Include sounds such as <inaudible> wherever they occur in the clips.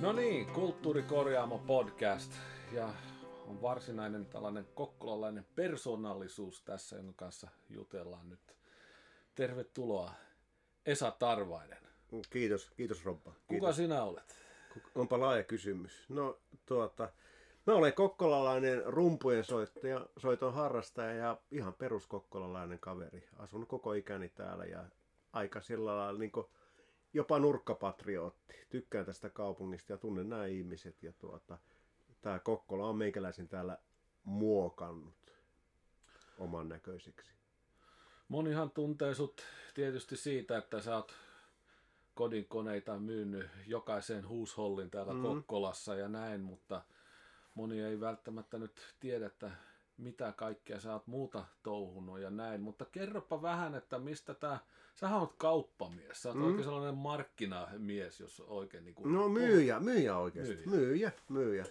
No niin, Kulttuurikorjaamo podcast ja on varsinainen tällainen kokkolalainen persoonallisuus tässä, jonka kanssa jutellaan nyt. Tervetuloa Esa Tarvainen. Kiitos, kiitos Robba. Kuka Kiitos. sinä olet? Onpa laaja kysymys. No tuota, mä olen kokkolalainen rumpujen soittaja, soiton harrastaja ja ihan peruskokkolalainen kaveri. Asun koko ikäni täällä ja aika sillä lailla niin jopa nurkkapatriotti. Tykkään tästä kaupungista ja tunnen nämä ihmiset ja tuota, tämä Kokkola on meikäläisen täällä muokannut oman näköiseksi. Monihan tuntee sut tietysti siitä, että sä oot kodinkoneita myynyt jokaiseen huushollin täällä mm. Kokkolassa ja näin, mutta moni ei välttämättä nyt tiedä, että mitä kaikkea sä oot muuta touhunut ja näin. Mutta kerropa vähän, että mistä tää, sähän oot kauppamies, sä oot mm. oikein sellainen markkinamies, jos oikein niin kuin... No myyjä, myyjä oikeasti, myyjä, myyjä. myyjä.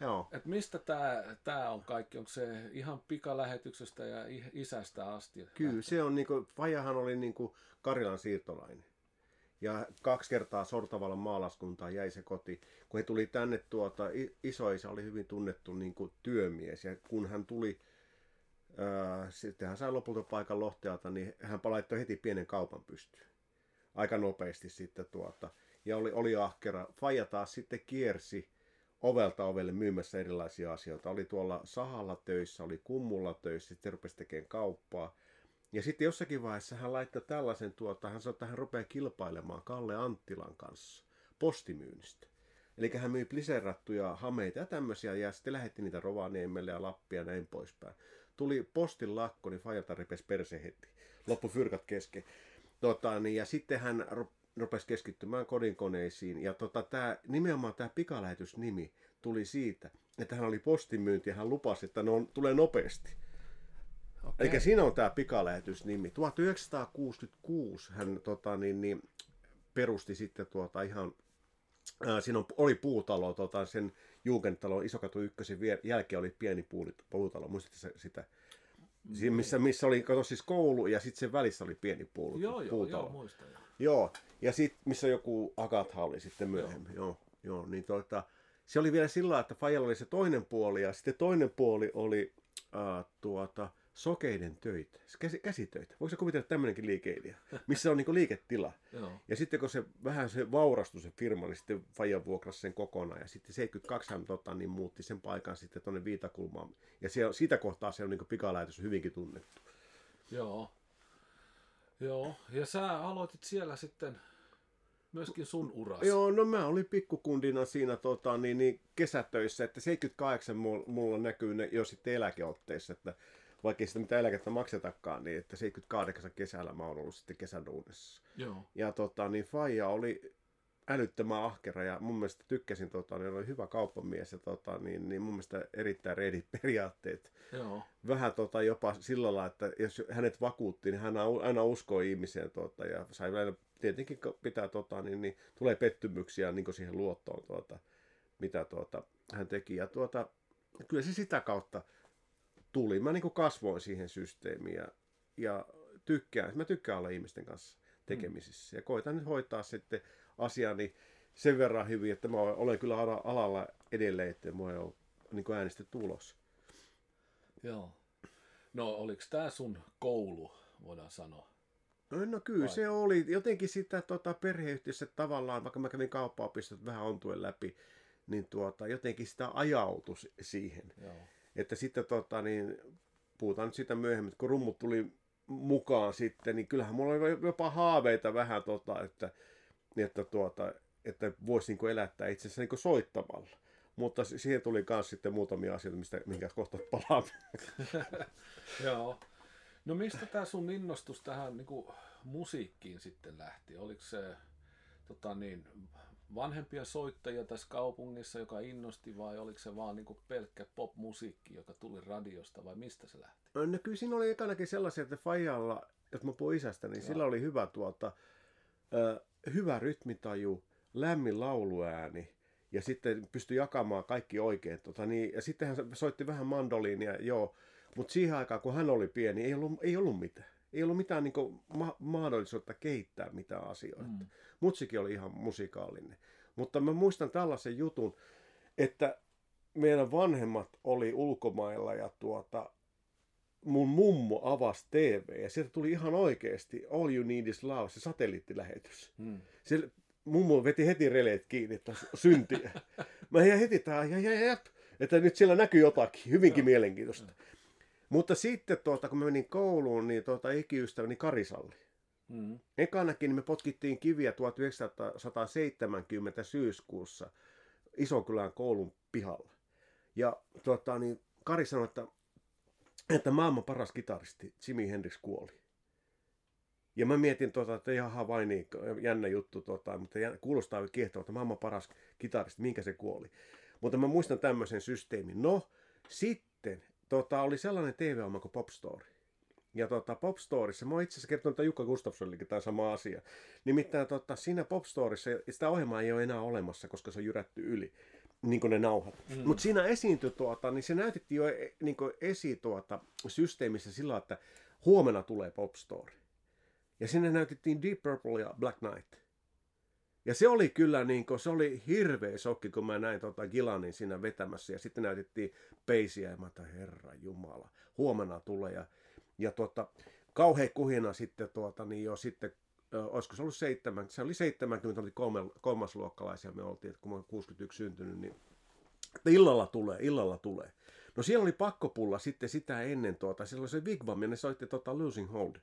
Joo. Et mistä tämä tää on kaikki? Onko se ihan pikalähetyksestä ja isästä asti? Kyllä, se on niinku, Fajahan oli niinku Karilan siirtolainen. Ja kaksi kertaa Sortavalan maalaskuntaan jäi se koti. Kun he tuli tänne, tuota, isoisa oli hyvin tunnettu niin kuin työmies. Ja kun hän tuli, ää, sitten hän sai lopulta paikan Lohtealta, niin hän laittoi heti pienen kaupan pystyyn. Aika nopeasti sitten tuota. Ja oli, oli ahkera. Faija taas sitten kiersi ovelta ovelle myymässä erilaisia asioita. Oli tuolla sahalla töissä, oli kummulla töissä, sitten rupesi tekemään kauppaa. Ja sitten jossakin vaiheessa hän laittoi tällaisen tuota, hän sanoi, että hän rupeaa kilpailemaan Kalle Anttilan kanssa postimyynnistä. Eli hän myi pliserattuja hameita ja tämmöisiä ja sitten lähetti niitä Rovaniemelle ja Lappia ja näin poispäin. Tuli postin lakko, niin Fajata ripesi perse heti. Loppu fyrkat kesken. Tota, niin, ja sitten hän rupesi keskittymään kodinkoneisiin. Ja tota, tää, nimenomaan tämä pikalähetysnimi tuli siitä, että hän oli postimyynti ja hän lupasi, että ne on, tulee nopeasti. Okay. Eli siinä on tämä pikalähetysnimi. 1966 hän tota, niin, niin, perusti sitten tuota ihan Ää, siinä on, oli puutalo, tota, sen Jugendtalon Isokatu ykkösen jälkeen oli pieni puutalo, muistatko sitä? Siinä, missä, missä oli kato, siis koulu ja sitten sen välissä oli pieni puulu, joo, puutalo. Joo, muistan. Joo, ja sitten missä joku Agatha oli sitten myöhemmin. Joo. Joo, joo niin tuota, se oli vielä sillä että Fajalla oli se toinen puoli ja sitten toinen puoli oli äh, tuota, sokeiden töitä, käsi, käsitöitä. Voiko kuvitella tämmöinenkin liikeidea, missä on niinku liiketila. <laughs> Ja sitten kun se vähän se vaurastui se firma, niin sitten Fajan vuokrasi sen kokonaan. Ja sitten 72 hän tota, niin muutti sen paikan sitten tuonne Viitakulmaan. Ja siellä, siitä kohtaa se on niinku pikalähetys hyvinkin tunnettu. Joo. Joo, ja sä aloitit siellä sitten myöskin sun uras. Joo, no mä olin pikkukundina siinä tota, niin, niin kesätöissä, että 78 mulla näkyy ne jo sitten eläkeotteissa, että vaikka ei sitä mitään eläkettä maksetakaan, niin että 78 kesällä mä oon ollut sitten kesäduunissa. Joo. Ja tota, niin Faija oli älyttömän ahkera ja mun mielestä tykkäsin, tota, niin oli hyvä kauppamies ja tota, niin, niin mun mielestä erittäin reidit <laughs> periaatteet. Joo. Vähän tota, jopa sillä lailla, että jos hänet vakuutti, niin hän aina uskoi ihmiseen tota, ja sai välillä, tietenkin pitää, tota, niin, niin, tulee pettymyksiä niin siihen luottoon, tuota, mitä tuota, hän teki. Ja tuota, kyllä se sitä kautta tuli. Mä niin kasvoin siihen systeemiin ja, ja tykkään, mä tykkään olla ihmisten kanssa tekemisissä. Ja koitan nyt hoitaa sitten asiani sen verran hyvin, että mä olen kyllä alalla edelleen, että mä ole niin äänestetty ulos. Joo. No oliko tämä sun koulu, voidaan sanoa? No, no kyllä Vai? se oli. Jotenkin sitä tota, perheyhtiössä tavallaan, vaikka mä kävin kauppaopistot vähän ontuen läpi, niin tuota, jotenkin sitä ajautui siihen. Joo. Että sitten tota, niin, puhutaan nyt sitä myöhemmin, kun rummut tuli mukaan sitten, niin kyllähän mulla oli jopa haaveita vähän, tota, että, että, tuota, että voisi niin elättää itse asiassa niin soittamalla. Mutta siihen tuli myös sitten muutamia asioita, mistä, minkä kohta palaamme. <laughs> Joo. No mistä tämä sun innostus tähän niin kuin, musiikkiin sitten lähti? Oliko se tota niin, vanhempia soittajia tässä kaupungissa, joka innosti, vai oliko se vaan niin pelkkä popmusiikki, joka tuli radiosta, vai mistä se lähti? No kyllä siinä oli ekanakin sellaisia, että Fajalla, jos mä puhun isästä, niin Joo. sillä oli hyvä, tuota, hyvä rytmitaju, lämmin lauluääni, ja sitten pystyi jakamaan kaikki oikein. Tota, niin, ja sitten hän soitti vähän mandoliinia, joo, mutta siihen aikaan, kun hän oli pieni, ei ollut, ei ollut mitään ei ollut mitään niin kuin, ma- mahdollisuutta kehittää mitään asioita. Mm. Mutsikin oli ihan musikaalinen. Mutta mä muistan tällaisen jutun, että meidän vanhemmat oli ulkomailla ja tuota, mun mummo avasi TV ja sieltä tuli ihan oikeasti All You Need Is Love, se satelliittilähetys. Hmm. Se, mummo veti heti releet kiinni, että syntiä. <laughs> Mä jäin heti tää, ja, ja, ja, että nyt siellä näkyy jotakin, hyvinkin mielenkiintoista. Mutta sitten tuota, kun mä menin kouluun, niin tuota, ikiystäväni Karisalli. Mm. Ekanakin niin me potkittiin kiviä 1970 syyskuussa Isokylän koulun pihalla. Ja tuota, niin Kari sanoi, että, että maailman paras kitaristi Jimi Hendrix kuoli. Ja mä mietin, tuota, että ihan vain niin, jännä juttu, tuota, mutta kuulostaa kiehtovalta, maailman paras kitaristi, minkä se kuoli. Mutta mä muistan tämmöisen systeemin. No, sitten tota, oli sellainen TV-ohjelma kuin Pop Story. Ja tota, Pop Storyssa, mä oon itse asiassa kertonut että Jukka Gustafssonillekin tämä sama asia. Nimittäin tota, siinä Pop Storyssa sitä ohjelmaa ei ole enää olemassa, koska se on jyrätty yli, niin kuin ne nauhat. Mm. Mutta siinä esiintyi, tuota, niin se näytettiin jo e, niin esi tuota, systeemissä sillä, että huomenna tulee Pop Story. Ja sinne näytettiin Deep Purple ja Black Knight. Ja se oli kyllä niin kuin, se oli hirveä sokki, kun mä näin tota Gilanin siinä vetämässä. Ja sitten näytettiin peisiä ja mä että herra jumala, huomenna tulee. Ja, ja tota, kauhea kuhina sitten, tuota, niin jo sitten, olisiko se ollut seitsemän, se oli 70, oli kolme, kolmasluokkalaisia me oltiin, että kun mä olen 61 syntynyt, niin että illalla tulee, illalla tulee. No siellä oli pakkopulla sitten sitä ennen, tuota, siellä oli se Wigwam ja ne soitti tota Losing Hold.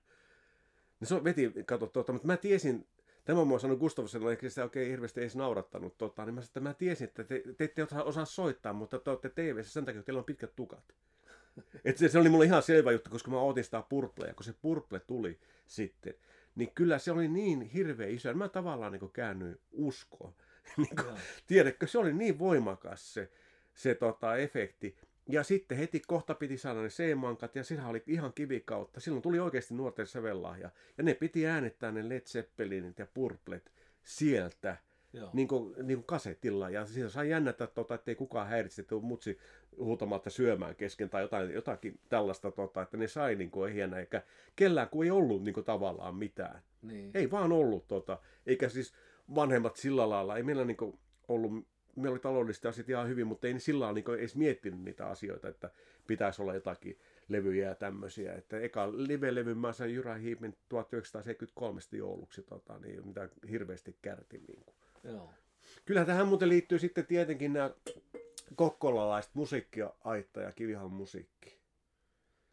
Ne so, veti, kato, tuota, mutta mä tiesin Tämä mä sanonut Gustafsson, että sitä oikein hirveästi edes naurattanut. Tota, niin mä, että mä tiesin, että te, te ette osaa, osaa soittaa, mutta te olette tv sen takia, että teillä on pitkät tukat. <laughs> Et se, se, oli mulle ihan selvä juttu, koska mä otin sitä purplea. Kun se purple tuli sitten, niin kyllä se oli niin hirveä iso. Mä tavallaan niin käännyin uskoon. <laughs> niin kuin, tiedätkö, se oli niin voimakas se, se tota, efekti. Ja sitten heti kohta piti saada ne C-mankat ja siinä oli ihan kivikautta. Silloin tuli oikeasti nuorten sävellahja. Ja ne piti äänettää ne Led Zeppelinit ja Purplet sieltä. Niin kuin, niin kuin kasetilla. Ja siinä sai jännätä, tota, ettei kukaan häiritse, että mutsi huutamatta syömään kesken tai jotain, jotakin tällaista, tota, että ne sai niin kuin ehjänä, eikä kellään kun ei ollut niin kuin, tavallaan mitään. Niin. Ei vaan ollut, tota, eikä siis vanhemmat sillä lailla, ei meillä niin kuin, ollut meillä oli taloudellisesti asiat ihan hyvin, mutta ei sillä lailla niin edes miettinyt niitä asioita, että pitäisi olla jotakin levyjä ja tämmöisiä. Että eka live-levy mä sain Jura Hiipin 1973 jouluksi, tota, niin, mitä hirveästi kärti. Niin kuin. Joo. Kyllä tähän muuten liittyy sitten tietenkin nämä kokkolalaiset musiikkiaitta ja kivihan musiikki.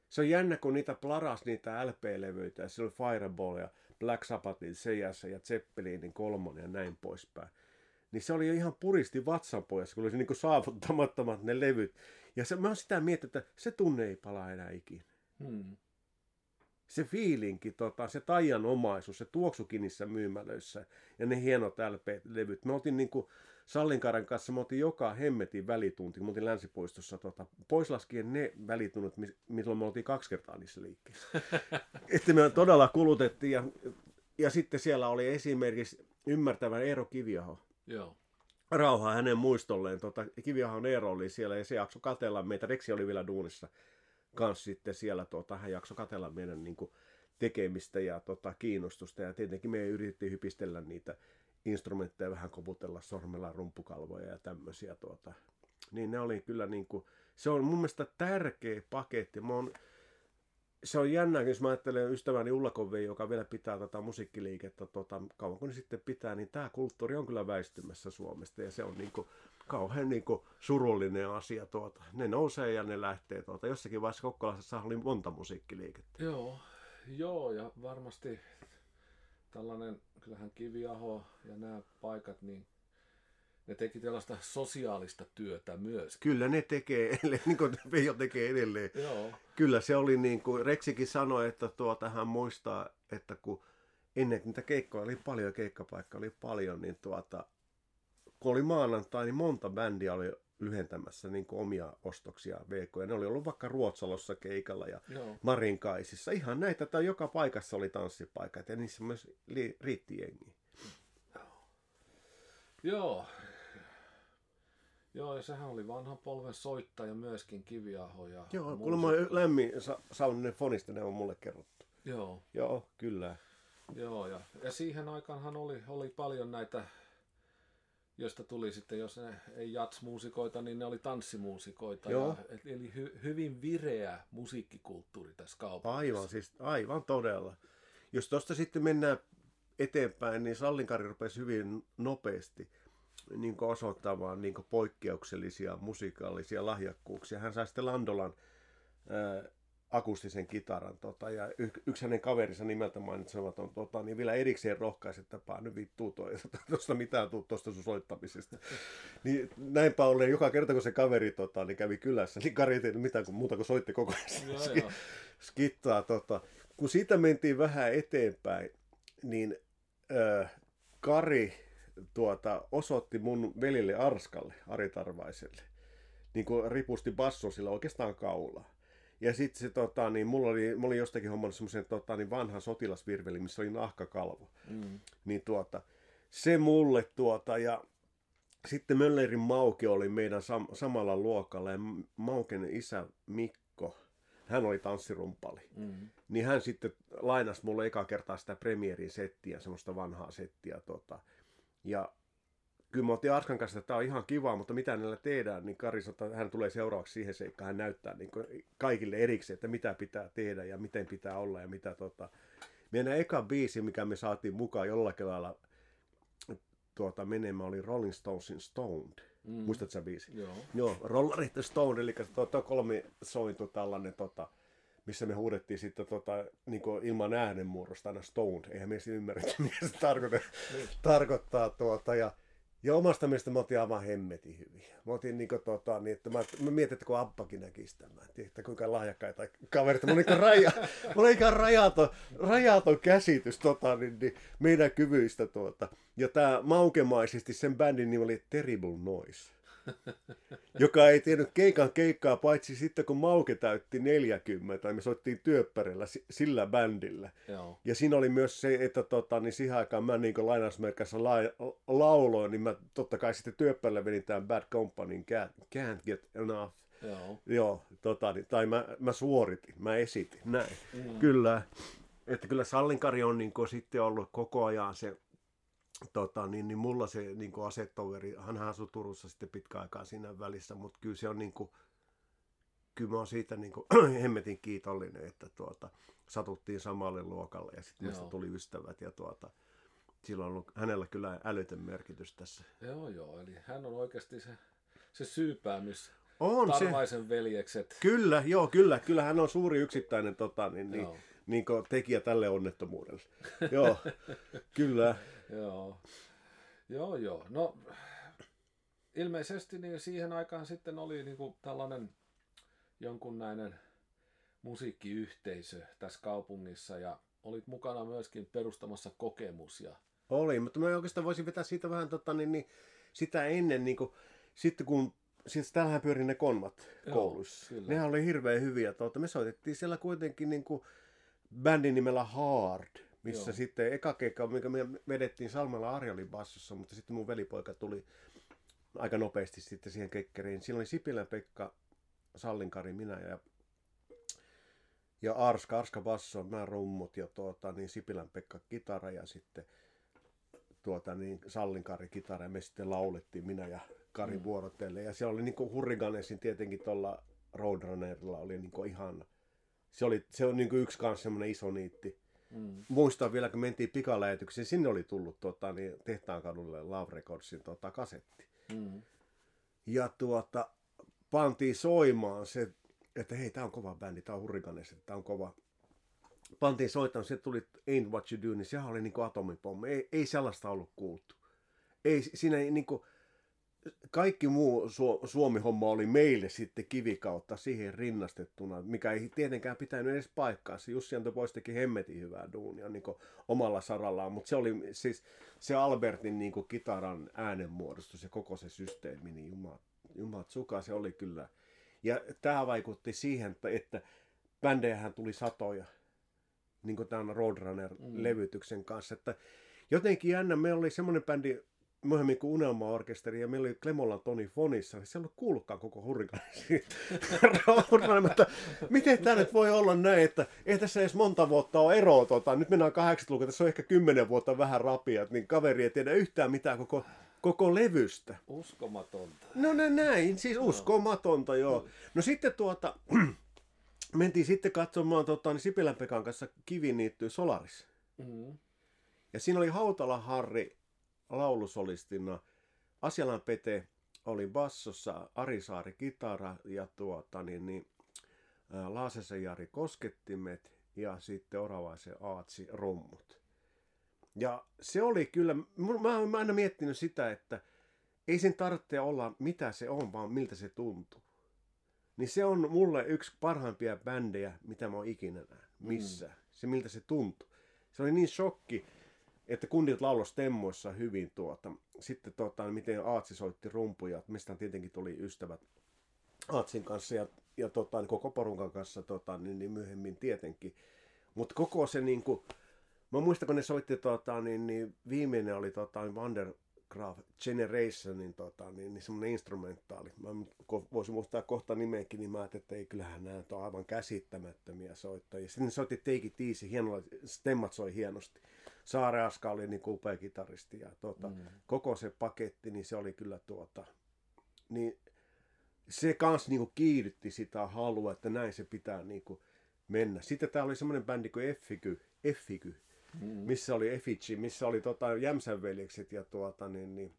Se on jännä, kun niitä plaras niitä LP-levyitä, ja siellä oli Fireball ja Black Sabbathin CS ja Zeppelinin kolmonen ja näin poispäin niin se oli jo ihan puristi vatsanpojassa, kun oli niin kuin saavuttamattomat ne levyt. Ja se, mä oon sitä miettinyt, että se tunne ei palaa enää ikinä. Hmm. Se fiilinki, tota, se taianomaisuus, se tuoksukin niissä myymälöissä ja ne hienot LP-levyt. Me oltiin niin kuin Sallinkaaren kanssa, me oltiin joka hemmetin välitunti, me oltiin länsipuistossa, tota, pois laskien ne välitunnit, milloin me oltiin kaksi kertaa niissä liikkeissä. <laughs> että me todella kulutettiin ja, ja sitten siellä oli esimerkiksi ymmärtävän Eero Kiviaho, Joo. Rauhaa hänen muistolleen. Tota, Kiviahan Eero oli siellä ja se jakso katella meitä. Reksi oli vielä duunissa kanssa sitten siellä. Tota, hän jakso katella meidän niin kuin, tekemistä ja tota, kiinnostusta. Ja tietenkin me yritettiin hypistellä niitä instrumentteja, vähän koputella sormella rumpukalvoja ja tämmöisiä. Tuota. Niin ne oli kyllä niin kuin, se on mun mielestä tärkeä paketti. Mä oon se on jännä, jos mä ajattelen ystäväni Ulla Kove, joka vielä pitää tätä musiikkiliikettä tota, kauan kun sitten pitää, niin tämä kulttuuri on kyllä väistymässä Suomesta ja se on niin kuin, kauhean niin kuin, surullinen asia. Tuota. Ne nousee ja ne lähtee. Tuota. Jossakin vaiheessa Kokkolassa oli monta musiikkiliikettä. Joo, joo ja varmasti tällainen, kyllähän Kiviaho ja nämä paikat, niin ne teki tällaista sosiaalista työtä myös. Kyllä ne tekee, <laughs> niin kuin Veijo tekee edelleen. Joo. Kyllä se oli niin kuin Reksikin sanoi, että tuota, hän muistaa, että kun ennen niitä keikkoja oli paljon, keikkapaikka oli paljon, niin tuota, kun oli maanantai, niin monta bändiä oli lyhentämässä niin kuin omia ostoksia VK. Ja ne oli ollut vaikka Ruotsalossa keikalla ja Joo. Marinkaisissa. Ihan näitä, että joka paikassa oli tanssipaikat ja niissä myös li- riitti jengi. Joo, Joo, ja sehän oli vanhan polven soittaja myöskin Kiviaho. Ja Joo, kuulemma lämmin sa- sauninen fonista ne on mulle kerrottu. Joo. Joo, kyllä. Joo, ja, ja siihen aikaanhan oli, oli paljon näitä josta tuli sitten, jos ne ei jatsmuusikoita, niin ne oli tanssimuusikoita. Joo. Ja, eli hy, hyvin vireä musiikkikulttuuri tässä kaupungissa. Aivan, siis aivan todella. Jos tuosta sitten mennään eteenpäin, niin Sallinkari rupesi hyvin nopeasti niin osoittamaan niin poikkeuksellisia musikaalisia lahjakkuuksia. Hän sai sitten Landolan ää, akustisen kitaran. Tota, ja y- yksi hänen kaverinsa nimeltä mainitsematon tota, niin vielä erikseen rohkaisi, että paa nyt vittuu tuosta <laughs> mitään tuu tuosta sun soittamisesta. <laughs> niin näinpä ollen joka kerta kun se kaveri tota, niin kävi kylässä, niin Kari ei tehnyt mitään kuin muuta kuin soitti koko ajan joo. skittaa. Tota. Kun siitä mentiin vähän eteenpäin, niin äh, Kari tuota, osoitti mun velille Arskalle, Ari Tarvaiselle, niin kuin ripusti basson sillä oikeastaan kaulaa. Ja sitten se, tota, niin mulla oli, mä olin jostakin hommannut semmoisen tota, niin vanhan sotilasvirvelin, missä oli nahkakalvo. Mm. Niin tuota, se mulle tuota, ja sitten Möllerin Mauke oli meidän sam- samalla luokalla, ja Mauken isä Mikko, hän oli tanssirumpali. Mm. Niin hän sitten lainasi mulle eka kertaa sitä premierin settiä, semmoista vanhaa settiä. Tota. Ja kyllä me oltiin Arskan kanssa, että tämä on ihan kiva, mutta mitä näillä tehdään, niin Kari sanoi, että hän tulee seuraavaksi siihen seikkaan, hän näyttää niin kuin kaikille erikseen, että mitä pitää tehdä ja miten pitää olla ja mitä tota. Meidän eka biisi, mikä me saatiin mukaan jollakin lailla tuota, menemään, oli Rolling Stonesin Stoned. Mm. Muistatko sä biisi? Joo. Joo, Rollarit the Stone, eli tuota, kolmi sointu tällainen, tota, missä me huudettiin sitten tota, niin ilman äänenmuodosta aina Stoned. Eihän me edes ymmärretä, <laughs> mitä se tarkoittaa. tarkoittaa tuota, ja, ja omasta mielestä me oltiin aivan hemmetin hyviä. Mä oltiin niin kuin, tota, niin, että mä, mä mietin, että kun Abbakin näkisi tämän, että kuinka lahjakkaita kaverit. Mulla niin raja, <laughs> mulla rajaton, rajaton käsitys tota, niin, niin, meidän kyvyistä. Tuota. Ja tämä maukemaisesti sen bändin nimi oli Terrible Noise joka ei tiennyt keikan keikkaa, paitsi sitten kun Mauke täytti 40, me soittiin työppärillä si- sillä bändillä. Joo. Ja siinä oli myös se, että tota, niin siihen aikaan mä niin lainausmerkissä la- lauloin, niin mä totta kai sitten työppärillä vedin tämän Bad Companyn Can't, can't Get Enough. Joo. Joo, tota, niin, tai mä, mä suoritin, mä esitin, näin. Mm. Kyllä. Että kyllä Sallinkari on niin kuin, sitten ollut koko ajan se, tota, niin, niin mulla se niin kuin asetoveri, hän asui Turussa sitten pitkä aikaa siinä välissä, mutta kyllä se on niin kuin, kyllä mä oon siitä niin kuin, <clears throat> hemmetin kiitollinen, että tuota, satuttiin samalle luokalle ja sitten meistä tuli ystävät ja tuota, sillä on ollut hänellä kyllä älytön merkitys tässä. Joo, joo. Eli hän on oikeasti se, se syypäämys. On se. Tarvaisen veljekset. Kyllä, joo, kyllä. Kyllä hän on suuri yksittäinen tota, niin, niin, niin kuin tekijä tälle onnettomuudelle. joo, <laughs> kyllä. Joo. Joo, joo. No, ilmeisesti niin siihen aikaan sitten oli niinku tällainen jonkunlainen musiikkiyhteisö tässä kaupungissa ja olit mukana myöskin perustamassa kokemus ja Oli, mutta mä oikeastaan voisin vetää siitä vähän tota, niin, niin, sitä ennen, niin kuin, sitten kun, siis täällähän pyöri ne konmat Joo, kouluissa. kyllä. Nehän oli hirveän hyviä. Tuota, me soitettiin siellä kuitenkin niin kuin, bändin nimellä Hard, missä Joo. sitten eka keikka, mikä me vedettiin Salmella Arjalin bassossa, mutta sitten mun velipoika tuli aika nopeasti sitten siihen kekkeriin. Siinä oli Sipilän Pekka, Sallinkari, minä ja ja Arska, Arska basso, mä rummut ja tuota, niin Sipilän Pekka kitara ja sitten tuota, niin Sallinkari kitara ja me sitten laulettiin minä ja Kari mm. vuorotelle. Ja se oli niin kuin Hurriganesin tietenkin tuolla Roadrunnerilla oli niin kuin ihan, se, oli, se on niin kuin yksi kanssa semmoinen iso niitti. Mm, Muistan vielä, kun mentiin pikalähetykseen, sinne oli tullut tuota, niin Tehtaankadulle Love Recordsin tuota, kasetti. mm, Ja tuota, pantiin soimaan se, että hei, tää on kova bändi, tää on Hurricanes, tää on kova. Pantiin soittamaan, se tuli Ain't What You Do, niin sehän oli niinku atomipommi. Ei, ei sellaista ollut kuultu. Ei, siinä ei niinku, kaikki muu Su- Suomi-homma oli meille sitten kivikautta siihen rinnastettuna, mikä ei tietenkään pitänyt edes paikkaansa. Jussi Anto Pois teki hemmetin hyvää duunia niin omalla sarallaan, mutta se oli siis se Albertin niin kitaran äänenmuodostus ja koko se systeemi, niin jumat, jumat suka, se oli kyllä. Ja tämä vaikutti siihen, että, että bändejähän tuli satoja, niin kuin tämän Roadrunner-levytyksen kanssa, että jotenkin jännä, meillä oli semmoinen bändi, myöhemmin kuin Unelma-orkesteri, ja meillä oli Klemolan Toni Fonissa, niin ei ollut kuullutkaan koko hurrikaani. <laughs> mutta miten tämä nyt voi olla näin, että ei tässä edes monta vuotta ole eroa, tota, nyt mennään 80-luvulla, tässä on ehkä 10 vuotta vähän rapia, niin kaveri ei tiedä yhtään mitään koko, koko levystä. Uskomatonta. No nä- näin, siis uskomatonta joo. No sitten tuota, <clears throat> mentiin sitten katsomaan tota, niin Sipilän Pekan kanssa kiviniittyy Solaris. Mm. Ja siinä oli Hautala Harri laulusolistina, Asialan Pete oli bassossa, Ari Saari kitara ja tuota, niin, niin, ää, Laasesen Jari koskettimet ja sitten Oravaisen Aatsi rummut. Ja se oli kyllä, mä oon aina miettinyt sitä, että ei sen tarvitse olla mitä se on, vaan miltä se tuntuu. Niin se on mulle yksi parhaimpia bändejä, mitä mä oon ikinä nähnyt. Missä. Mm. Se miltä se tuntuu. Se oli niin shokki, että kundit laulos temmoissa hyvin tuota. Sitten tuota, miten Aatsi soitti rumpuja, mistä tietenkin tuli ystävät Aatsin kanssa ja, ja tota, niin koko porukan kanssa tota, niin, niin myöhemmin tietenkin. Mutta koko se niin kuin, mä muistan kun ne soitti tota, niin, niin viimeinen oli tota, Vandergraaf Generationin tota, niin, niin semmoinen instrumentaali. Mä voisin muistaa kohta nimenkin, niin mä ajattelin, että ei kyllähän nämä on aivan käsittämättömiä soittajia. Sitten ne soitti Take It Easy, hienolla, stemmat soi hienosti. Saare Aska oli niin upea kitaristi ja tuota, mm. koko se paketti, niin se oli kyllä tuota, niin se kans niinku kiihdytti sitä halua, että näin se pitää niinku mennä. Sitten täällä oli semmoinen bändi kuin Effiky, Effiky mm. missä oli Effici, missä oli tota Jämsän veljekset ja tuota, niin, niin,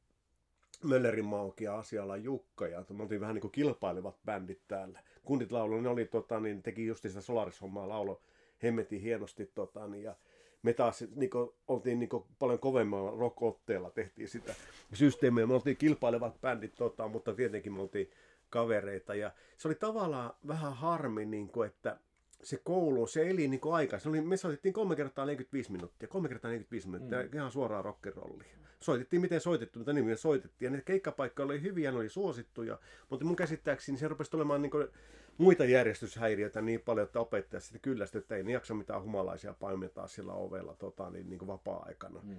Möllerin Mauki ja Asiala Jukka ja me oltiin vähän niin kuin kilpailevat bändit täällä. Kundit laulu, ne oli tota, niin, teki just sitä Solaris-hommaa laulo hemmetin hienosti tota, niin, ja me taas niin kuin, oltiin niin kuin, paljon kovemmalla rock-otteella tehtiin sitä systeemiä. Me oltiin kilpailevat bändit, tota, mutta tietenkin me oltiin kavereita. Ja se oli tavallaan vähän harmi, niin kuin, että se koulu, se eli niin kuin aika. Se oli, me soitettiin kolme kertaa 45 minuuttia, kolme kertaa 45 minuuttia, mm. ihan suoraan rockerollia. Soitettiin miten soitettu, mutta niin soitettiin. Ja ne keikkapaikkoja oli hyviä, ne oli suosittuja, mutta mun käsittääkseni se rupesi olemaan niin kuin muita järjestyshäiriöitä niin paljon, että opettaja sitten kyllästyi, että ei ne jaksa mitään humalaisia paimentaa sillä ovella tota, niin, niin kuin vapaa-aikana. Mm.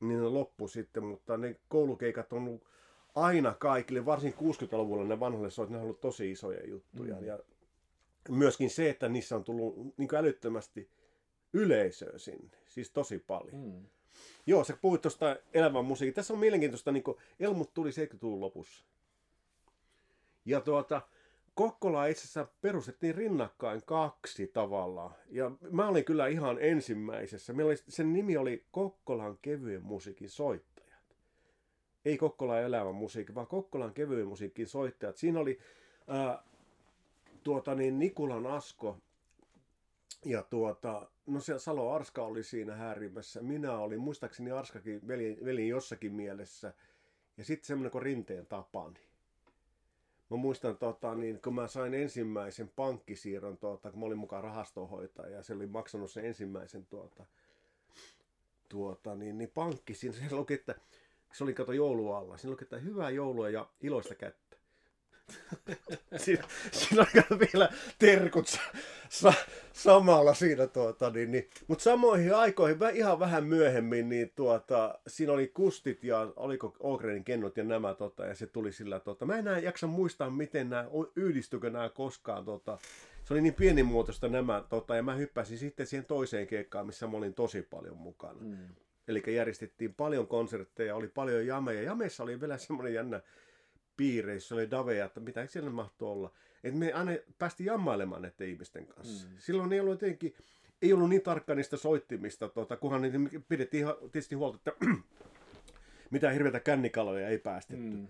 Niin ne loppu sitten, mutta ne koulukeikat on ollut aina kaikille, varsin 60-luvulla ne vanhoille soit, ne on ollut tosi isoja juttuja. Mm. Ja myöskin se, että niissä on tullut niin älyttömästi yleisöä sinne, siis tosi paljon. Mm. Joo, sä puhuit tuosta elävän musiikin. Tässä on mielenkiintoista, niin Elmut tuli 70-luvun lopussa. Ja tuota, Kokkola itse asiassa perustettiin rinnakkain kaksi tavallaan. Ja mä olin kyllä ihan ensimmäisessä. Meillä oli, sen nimi oli Kokkolan kevyen musiikin soittajat. Ei Kokkolan elävän musiikin, vaan Kokkolan kevyen musiikin soittajat. Siinä oli ää, tuota niin, Nikulan Asko ja tuota, no se Salo Arska oli siinä häirimässä. Minä olin, muistaakseni Arskakin veli, veli jossakin mielessä. Ja sitten semmoinen kuin Rinteen Tapani. Mä muistan, tota, niin, kun mä sain ensimmäisen pankkisiirron, tuota, kun mä olin mukaan rahastohoitaja ja se oli maksanut sen ensimmäisen tuota, tuota, niin, niin pankki, siinä se luki, että se oli kato joulualla. Siinä luki, että hyvää joulua ja iloista kättä. Siinä, siinä on vielä terkut sa, sa, samalla siinä. Tuota, niin, niin. Mutta samoihin aikoihin, ihan vähän myöhemmin, niin tuota, siinä oli kustit ja oliko Ogrenin kennot ja nämä. Tota, ja se tuli sillä, tota, mä enää jaksa muistaa, miten nämä, yhdistykö nämä koskaan. Tota, se oli niin pienimuotoista nämä, tota, ja mä hyppäsin sitten siihen toiseen keikkaan, missä mä olin tosi paljon mukana. Mm. Eli järjestettiin paljon konsertteja, oli paljon jameja. Jameissa oli vielä semmoinen jännä piireissä oli daveja, että mitä siellä mahtoi olla. Että me aina päästi jammailemaan näiden ihmisten kanssa. Mm. Silloin ei ollut jotenkin, ei ollut niin tarkka niistä soittimista, tuota, kunhan niitä pidettiin tietysti huolta, että <clears throat> mitään hirveitä kännikaloja ei päästetty. Mm.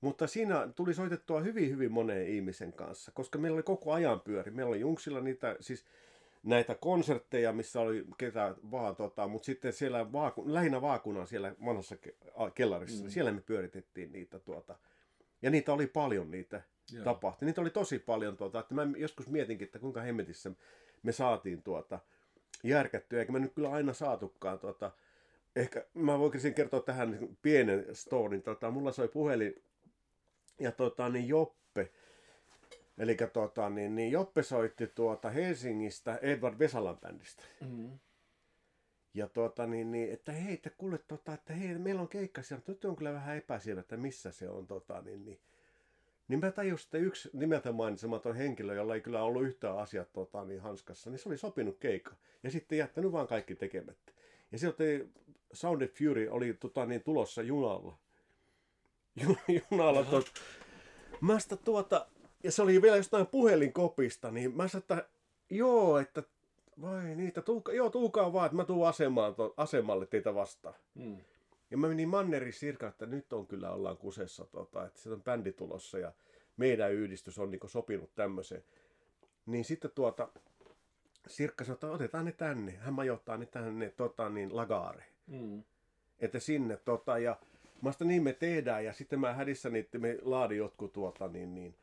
Mutta siinä tuli soitettua hyvin, hyvin moneen ihmisen kanssa, koska meillä oli koko ajan pyöri. Meillä oli Junksilla niitä, siis näitä konsertteja, missä oli ketä vaan, tota, mutta sitten siellä vaaku, lähinnä vaakunan siellä vanhassa kellarissa, mm. siellä me pyöritettiin niitä tuota, ja niitä oli paljon niitä Joo. tapahtui. Niitä oli tosi paljon. Tuota, että mä joskus mietinkin, että kuinka hemmetissä me saatiin tuota, järkättyä, eikä me nyt kyllä aina saatukaan. Tuota, ehkä mä voisin kertoa tähän pienen storin. Tuota, mulla soi puhelin ja tuota, niin Joppe, Eli tuota, niin, niin Joppe soitti tuota Helsingistä Edward Vesalan bändistä. Mm-hmm. Ja tuota, niin, niin, että hei, että kuule, tota, että hei, meillä on keikka siellä, nyt on kyllä vähän epäsievä, että missä se on. Tota, niin, niin. niin mä tajusin, että yksi nimeltä mainitsematon henkilö, jolla ei kyllä ollut yhtään asiat tota, niin hanskassa, niin se oli sopinut keikka. Ja sitten jättänyt vaan kaikki tekemättä. Ja sieltä Sound of Fury oli tota, niin, tulossa junalla. Ju- <laughs> junalla tuota. Mä sitä tuota, ja se oli vielä jostain puhelinkopista, niin mä sanoin, että joo, että vai niitä, tuuka, joo, tuukaa vaan, että mä tuun asemaan, to, asemalle teitä vastaan. Mm. Ja mä menin Manneri Sirka, että nyt on kyllä ollaan kusessa, tota, että se on bändi tulossa ja meidän yhdistys on niinku sopinut tämmöiseen. Niin sitten tuota, Sirkka sanoi, että otetaan ne tänne. Hän majoittaa ne tänne tota, niin, lagaare. Mm. Että sinne tota, ja mä sitä niin me tehdään ja sitten mä hädissä niitä, me laadin jotkut tuota, niin, niin,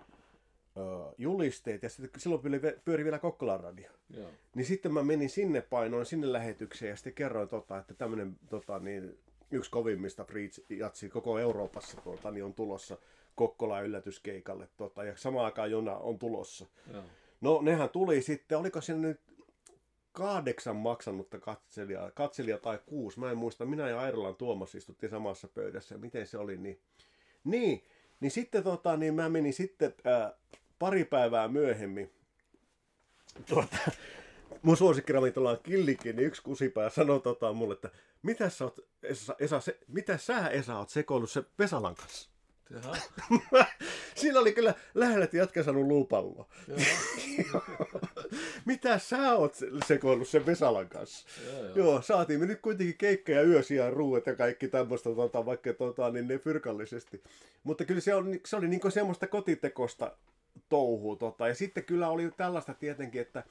julisteet ja sitten silloin pyöri, pyöri vielä Kokkolan radio. Joo. Niin sitten mä menin sinne painoin sinne lähetykseen ja sitten kerroin, tota, että tämmöinen tota, niin, yksi kovimmista jatsi koko Euroopassa tota, niin on tulossa Kokkola yllätyskeikalle. Tota, ja samaan aikaan Jona on tulossa. Joo. No nehän tuli sitten, oliko siinä nyt kahdeksan maksanutta katselijaa, katselijaa tai kuusi, mä en muista, minä ja Airolan Tuomas istuttiin samassa pöydässä, miten se oli, niin, niin, niin sitten tota, niin mä menin sitten ää, pari päivää myöhemmin, tuota, mun suosikkiravintola on Killikin, niin yksi kusipää sanoi tota mulle, että mitä sä oot, Esa, Esa se, mitä sä Esa oot sekoillut se Vesalan kanssa? <laughs> Siinä oli kyllä lähellä, että jätkä saanut luupalloa. <laughs> Mitä sä oot se- sekoillut sen Vesalan kanssa? Joo, joo. Joo, saatiin me nyt kuitenkin keikka ja yösiä ruuat ja kaikki tämmöistä, tota, vaikka tota, niin ne fyrkallisesti. Mutta kyllä se, on, se oli niinku semmoista kotitekosta touhua. Tota. Ja sitten kyllä oli tällaista tietenkin, että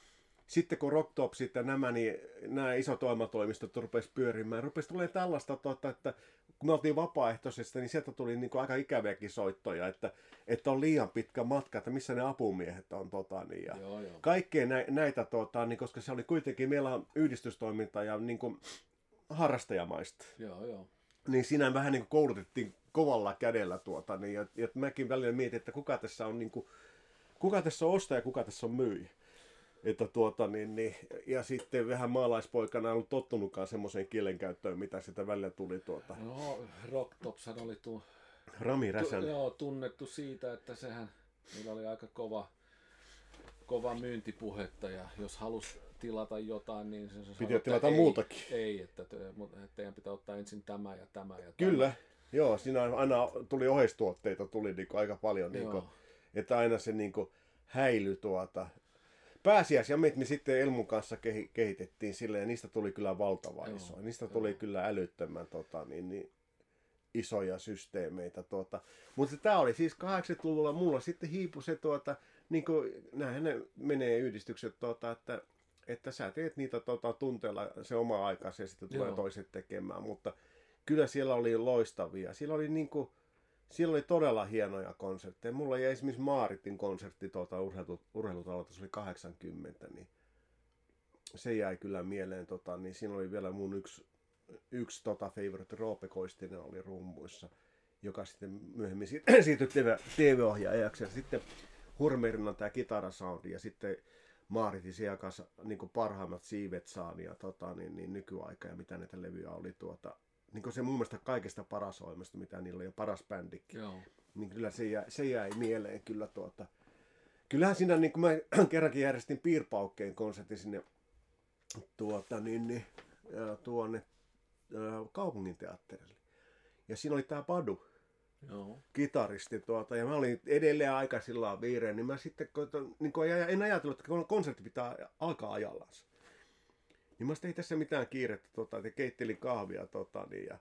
sitten kun Rocktopsit ja nämä, niin nämä isot ohjelmatoimistot rupesi pyörimään, rupesi tulemaan tällaista, tota, että kun me oltiin vapaaehtoisesta, niin sieltä tuli niin kuin aika ikäviäkin soittoja, että, että on liian pitkä matka, että missä ne apumiehet on. Tota, niin, ja Joo, joo. kaikkea nä, näitä, tota, niin, koska se oli kuitenkin, meillä on yhdistystoiminta ja niin kuin, harrastajamaista. Joo, joo. Niin siinä vähän niin kuin koulutettiin kovalla kädellä tuota, niin, ja, ja mäkin välillä mietin, että kuka tässä on, niin kuin, kuka tässä on ostaja ja kuka tässä on myyjä. Että tuota, niin, niin, ja sitten vähän maalaispoikana en ollut tottunutkaan semmoiseen kielenkäyttöön, mitä sitä välillä tuli tuota. No, Rocktopshan oli tu, Rami tu, Räsän. joo, tunnettu siitä, että sehän, niillä oli aika kova, kova myyntipuhetta ja jos halus tilata jotain, niin se, sanoi, että tilata ei, muutakin. Ei, että, te, mutta että teidän pitää ottaa ensin tämä ja tämä ja Kyllä, joo, siinä aina tuli oheistuotteita tuli niin aika paljon, tämä. niin kuin. Että aina se niin kuin häily tuota. Pääsiäisjamet me sitten Elmun kanssa kehi- kehitettiin sille ja niistä tuli kyllä valtava Joo, iso. Niistä joo. tuli kyllä älyttömän tota, niin, niin, isoja systeemeitä. Tuota. Mutta tämä oli siis 80-luvulla mulla sitten hiipu se, tuota, niin kuin, näinhän ne menee yhdistykset, tuota, että, että sä teet niitä tuota, tunteella se oma aikansa ja sitten tulee Joo. toiset tekemään. Mutta kyllä siellä oli loistavia. Siellä oli niin kuin, siellä oli todella hienoja konsertteja. Mulla jäi esimerkiksi Maaritin konsertti tuolta urheilu, urheilutalolta, se oli 80, niin se jäi kyllä mieleen. Tota, niin siinä oli vielä mun yksi, yksi tota, favorite, Roope Koistinen oli rummuissa, joka sitten myöhemmin si- <clears throat> siirtyi TV, TV-ohjaajaksi. Ja sitten Hurmerina tämä kitarasoundi ja sitten Maaritin siellä kanssa niin parhaimmat siivet saan ja tota, niin, niin, nykyaika ja mitä näitä levyjä oli tuota, niin se mun mielestä kaikista paras ohjelmasta, mitä niillä oli, ja paras bändikin Joo. niin kyllä se jäi, se jäi mieleen kyllä tuota. Kyllähän siinä, niin kuin mä <clears throat> kerrankin järjestin piirpaukkeen konsertin sinne tuota, niin, niin, tuonne kaupungin teatterille. Ja siinä oli tämä Padu, Joo. kitaristi tuota, ja mä olin edelleen aika sillä viireä, niin mä sitten niin kuin en ajatellut, että konsertti pitää alkaa ajallansa. Niin mä sitten ei tässä mitään kiirettä, tota, että keittelin kahvia tota, niin, ja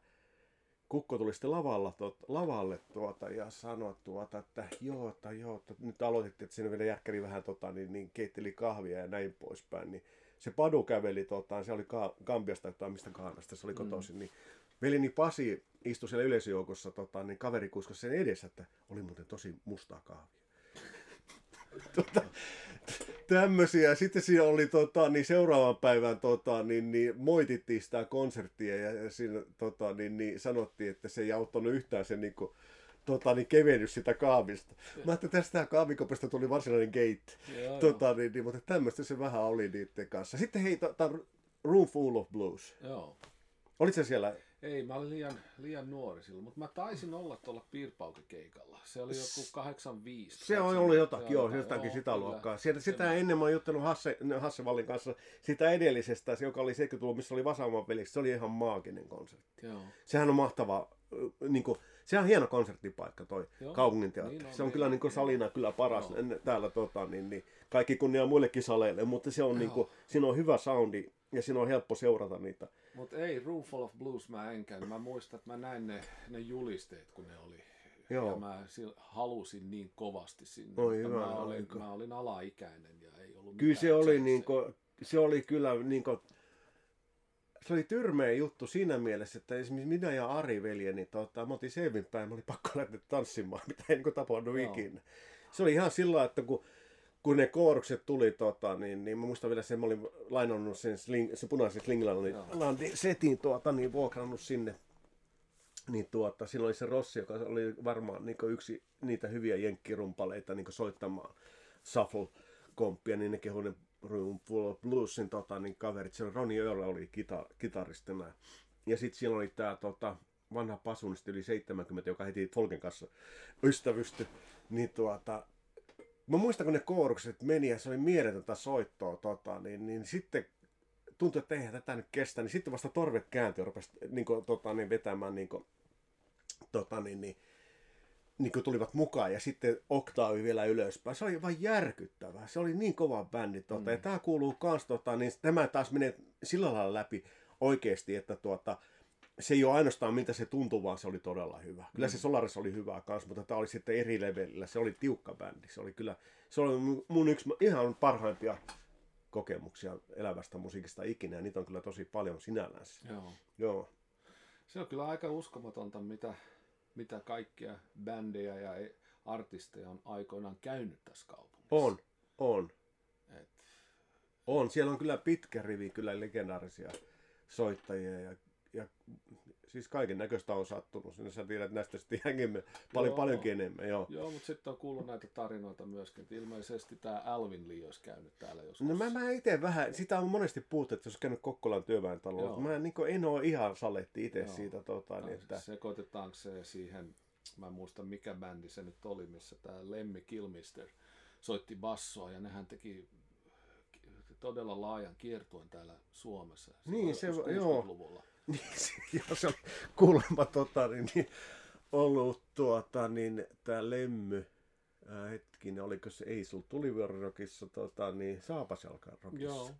Kukko tuli sitten lavalla, tuot, lavalle tuota, ja sanoi, tuota, että joo, että joo, että nyt aloitettiin, että siinä vielä järkkäri vähän tota, niin, niin keitteli kahvia ja näin poispäin. Niin se Padu käveli, tota, se oli ka- Gambiasta tai mistä kahdesta, se oli kotoisin, mm. niin veljeni Pasi istui siellä yleisöjoukossa, tota, niin kaveri kuiskasi sen edessä, että oli muuten tosi mustaa kahvia. <laughs> tota, tämmöisiä. Sitten siinä oli tota, niin seuraavan päivän tota, niin, niin, moitittiin sitä konserttia ja, ja siinä tota, niin, niin, sanottiin, että se ei auttanut yhtään se niin kuin, tota, niin kevennys sitä kaavista. Mä ajattelin, että tästä kaavikopista tuli varsinainen gate. Joo, Tota, niin, niin, mutta tämmöistä se vähän oli niiden kanssa. Sitten hei, tota, Room Full of Blues. joo. Olit se siellä? Ei, mä olin liian, liian nuori silloin, mutta mä taisin olla tuolla piirpaukikeikalla. Se oli joku 85. Se on ollut jotakin, joo, jotakin sitä kyllä. luokkaa. Sieltä, Se- sitä ennen mä oon juttanut Hasse, Hasse Vallin kanssa sitä edellisestä, se joka oli 70-luvulla, missä oli Vasaman pelissä. Se oli ihan maaginen konsertti. Joo, Sehän on mahtava, niin kuin, Se on hieno konserttipaikka toi Joo, kaupunginteatteri. niin on, se on niin kyllä on, niin kuin salina kyllä paras Joo. täällä tota, niin, niin, kaikki kunnia muillekin saleille, mutta se on niin kuin, siinä on hyvä soundi ja siinä on helppo seurata niitä. Mutta ei, Roomful of Blues mä en käynyt. Mä muistan, että mä näin ne, ne julisteet, kun ne oli. Joo. Ja mä halusin niin kovasti sinne. Oi hyvä mä, olin, aika. mä olin alaikäinen ja ei ollut Kyllä se oli, niin kuin, se oli kyllä niin kuin, se oli tyrmeä juttu siinä mielessä, että esimerkiksi minä ja Ari veljeni, tota, me oltiin Seevin päin, me oli pakko lähteä tanssimaan, <laughs> mitä ei niin Joo. ikinä. Se oli ihan sillä että kun, kun ne koorukset tuli, tota, niin, niin mä muistan vielä sen, mä olin lainannut sen, sling, sen punaisen slingilla, niin setin tuota, niin vuokrannut sinne. Niin tuota, silloin oli se Rossi, joka oli varmaan niin yksi niitä hyviä jenkkirumpaleita niin soittamaan shuffle komppia, niin ne kehui ne Room Full of Bluesin tota, niin kaverit. Siellä Ronnie Earl oli kita, kitaristina. Ja sitten siellä oli tämä tota, vanha pasunisti yli 70, joka heti Folken kanssa ystävysty. Niin tuota, mä muistan, kun ne koorukset meni ja se oli mieletöntä soittoa, tota, niin, niin sitten tuntui, että eihän tätä nyt kestä, niin sitten vasta torvet kääntyi ja rupesi niin kuin, tota, niin vetämään niin kuin, tota, niin, niin, niin kuin tulivat mukaan ja sitten oktaavi vielä ylöspäin. Se oli vain järkyttävää. Se oli niin kova bändi. Tota, mm. Ja tämä kuuluu kans, tota, niin tämä taas menee sillä lailla läpi oikeasti, että tuota, se ei ole ainoastaan miltä se tuntuu, vaan se oli todella hyvä. Kyllä se Solaris oli hyvä kanssa, mutta tämä oli sitten eri levelillä. Se oli tiukka bändi. Se oli kyllä, se oli mun- mun yksi ihan parhaimpia kokemuksia elävästä musiikista ikinä, ja niitä on kyllä tosi paljon sinällään. Joo. Joo. Se on kyllä aika uskomatonta, mitä, mitä kaikkia bändejä ja e- artisteja on aikoinaan käynyt tässä kaupungissa. On, on, Et, on. Siellä on kyllä pitkä rivi kyllä legendaarisia soittajia ja, ja siis kaiken näköistä on sattunut. Sinä sä tiedät näistä sitten ihan paljon, Joo. paljonkin enemmän. Joo. joo, mutta sitten on kuullut näitä tarinoita myöskin, että ilmeisesti tämä Alvin Lee olisi käynyt täällä joskus. No mä, mä itse vähän, sitä on monesti puhuttu, että jos käynyt Kokkolan työväen talolla. Mä niin en ole ihan saletti itse Joo. siitä. Tota, niin, että, Sekoitetaanko se siihen, mä en muista mikä bändi se nyt oli, missä tämä Lemmi Kilmister soitti bassoa ja nehän teki todella laajan kiertueen täällä Suomessa. Niin, se- joo. 60-luvulla. <laughs> niin, se, oli kuulemma tota, niin, ollut tuota, niin, tämä Lemmy, ää, hetkinen, oliko se, ei sulla tulivuorirokissa, tota, niin rokissa. Joo,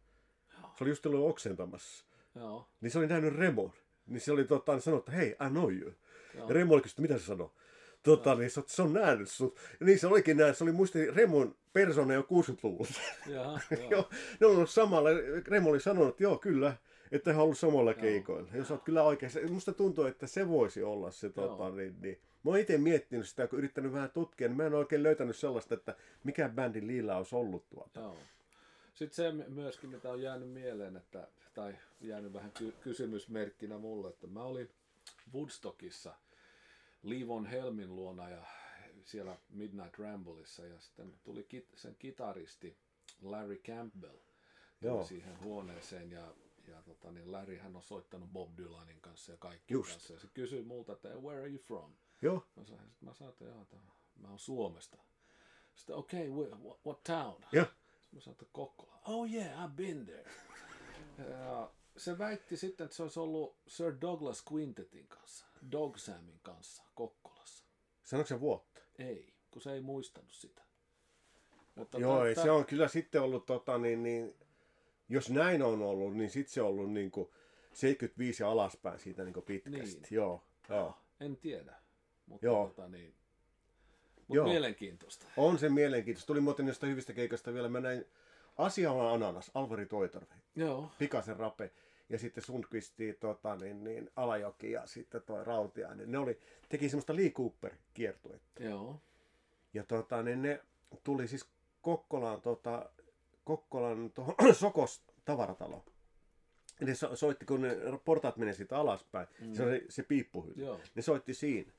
Se oli just ollut oksentamassa. joo, Niin se oli nähnyt Remon. Niin se oli tota, niin sanonut, että hei, I know you. joo. Ja Remo oli kysynyt, mitä se sanoo. Tota, niin se, se on nähnyt sut. Ja niin se olikin näin, se oli muisti Remon persona jo 60-luvulla. Jaha, <laughs> joo. joo, ne on ollut samalla. Remo oli sanonut, että joo, kyllä, että he ollut samalla keikoilla. Jos olet kyllä oikein, se- musta tuntuu, että se voisi olla se, tota, niin, niin. Mä oon itse miettinyt sitä, kun yrittänyt vähän tutkia, niin mä en oikein löytänyt sellaista, että mikä bändin liila olisi ollut tuota. Joo. Sitten se my- myöskin, mitä on jäänyt mieleen, että, tai jäänyt vähän ky- kysymysmerkkinä mulle, että mä olin Woodstockissa Livon Helmin luona ja siellä Midnight Rambleissa ja sitten tuli kit- sen kitaristi Larry Campbell tuli Joo. siihen huoneeseen ja, ja tota, niin Larry hän on soittanut Bob Dylanin kanssa ja kaikki Just. kanssa ja se kysyi multa, että where are you from? Joo, Mä sanoin, sit mä sanoin että joo, että mä oon Suomesta. Sitten okei, okay, what, what town? joo. Mä sanoin, että Kokkola. Oh yeah, I've been there. Ja se väitti sitten, että se olisi ollut Sir Douglas Quintetin kanssa, Dog Samin kanssa Kokkolassa. Sanoiko se vuotta? Ei, kun se ei muistanut sitä. Mutta Joo, tä- ei, tä- se on kyllä sitten ollut, tota, niin, niin, jos näin on ollut, niin sitten se on ollut niin kuin 75 ja alaspäin siitä niin kuin pitkästi. Niin. Joo, joo. En tiedä. Mutta Joo. Tota, niin, Mut Joo. mielenkiintoista. On se mielenkiintoista. Tuli muuten noista hyvistä keikoista vielä. Mä näin Asialan Ananas, Alvari Toitorvi, Joo. Pikasen Rape ja sitten Sundqvisti, tota, niin, niin, Alajoki ja sitten toi Rautiainen. Ne oli, teki semmoista Lee Cooper kiertuetta. Joo. Ja tota, niin ne tuli siis Kokkolaan, tota, Kokkolan tuohon <clears throat> Sokos tavaratalo. Ne so, soitti, kun ne portaat menee siitä alaspäin, mm. se oli se piippuhylly. Joo. Ne soitti siinä.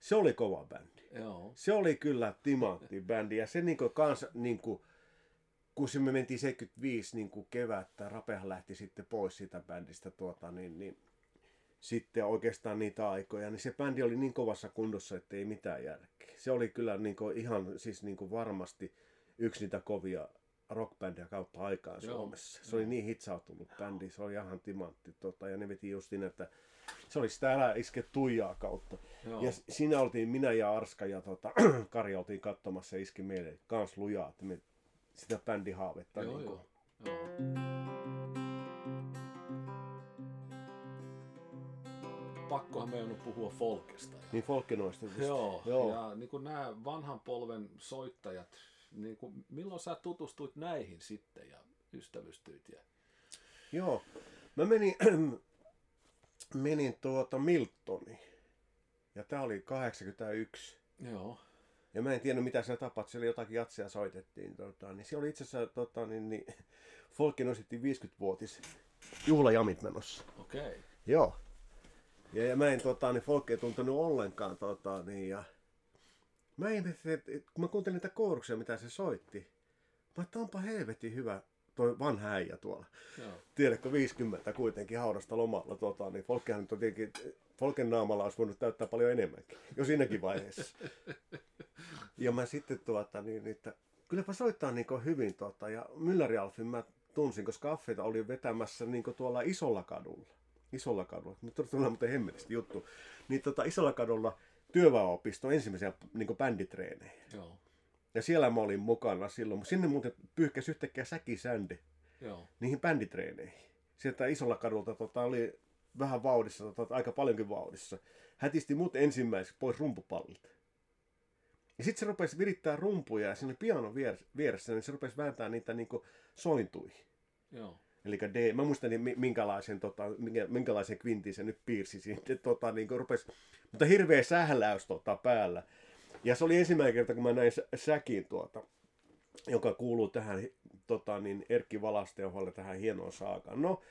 Se oli kova bändi. Joo. Se oli kyllä timantti bändi ja se niinku kans niinku, kun se me mentiin 75 niinku kevättä, Rapehan lähti sitten pois siitä bändistä tuota, niin, niin sitten oikeastaan niitä aikoja, niin se bändi oli niin kovassa kunnossa, että ei mitään järkeä. Se oli kyllä niinku ihan siis niinku varmasti yksi niitä kovia rockbändejä kautta aikaan Joo. Suomessa. Se oli niin hitsautunut bändi, se oli ihan timantti. Tota, ja ne veti just niin, että Se oli sitä älä iske tuijaa kautta. Joo. Ja siinä oltiin minä ja Arska ja tota, <clears throat> Kari oltiin katsomassa ja iski meille kans lujaa, että me sitä bändihaavetta. Joo, niin joo. joo. Pakkohan meidän on puhua folkesta. Niin Folkenoista. just. Joo, Joo. ja niin kuin nämä vanhan polven soittajat, niin kuin, milloin sä tutustuit näihin sitten ja ystävystyit? Ja... Joo. Mä menin, <clears throat> menin tuota Miltoniin. Ja tää oli 81. Joo, Ja mä en tiennyt mitä siellä tapahtui. Siellä jotakin jatsia soitettiin. Tota, niin siellä oli itse asiassa tota, niin, niin, <laughs> Folkin ositti 50-vuotis juhlajamit menossa. okei. Okay. Joo. Ja, ja mä en tota, niin Folk ei tuntenut ollenkaan tota, niin, ja mä ihmettelin, että kun mä kuuntelin niitä kooruksia, mitä se soitti, mä että onpa helvetin hyvä toi vanha äijä tuolla. Joo, Tiedätkö, 50 kuitenkin haudasta lomalla, tota, niin Folkkihan nyt on tietenkin, Folken naamalla olisi voinut täyttää paljon enemmänkin, <laughs> jo siinäkin vaiheessa. <laughs> ja mä sitten tuota, niin, että kylläpä soittaa niin hyvin, tota, ja Mylläri Alfin mä tunsin, koska Affeita oli vetämässä niin tuolla isolla kadulla. Isolla kadulla, nyt tulee muuten hemmetisti juttu. Niin tota, isolla kadulla työväenopiston ensimmäisiä niin bänditreenejä. joo, Ja siellä mä olin mukana silloin. Sinne muuten pyyhkäsi yhtäkkiä säkisände joo, niihin bänditreeneihin. Sieltä isolla kadulta tota, oli vähän vauhdissa, tota, aika paljonkin vauhdissa. Hätisti mut ensimmäiseksi pois rumpupallilta. Ja sitten se rupesi virittää rumpuja ja siinä oli piano vier- vieressä, niin se rupesi vääntää niitä niinku sointuihin. joo, Eli D, mä muistan niin mi- minkälaisen, tota, minkä, minkälaisen kvintin se nyt piirsi siitä, tota, niin rupes, mutta hirveä sähläys tota, päällä. Ja se oli ensimmäinen kerta, kun mä näin sä- säkin, tuota, joka kuuluu tähän tota, niin Erkki Valasteoholle tähän hienoon saakaan. No,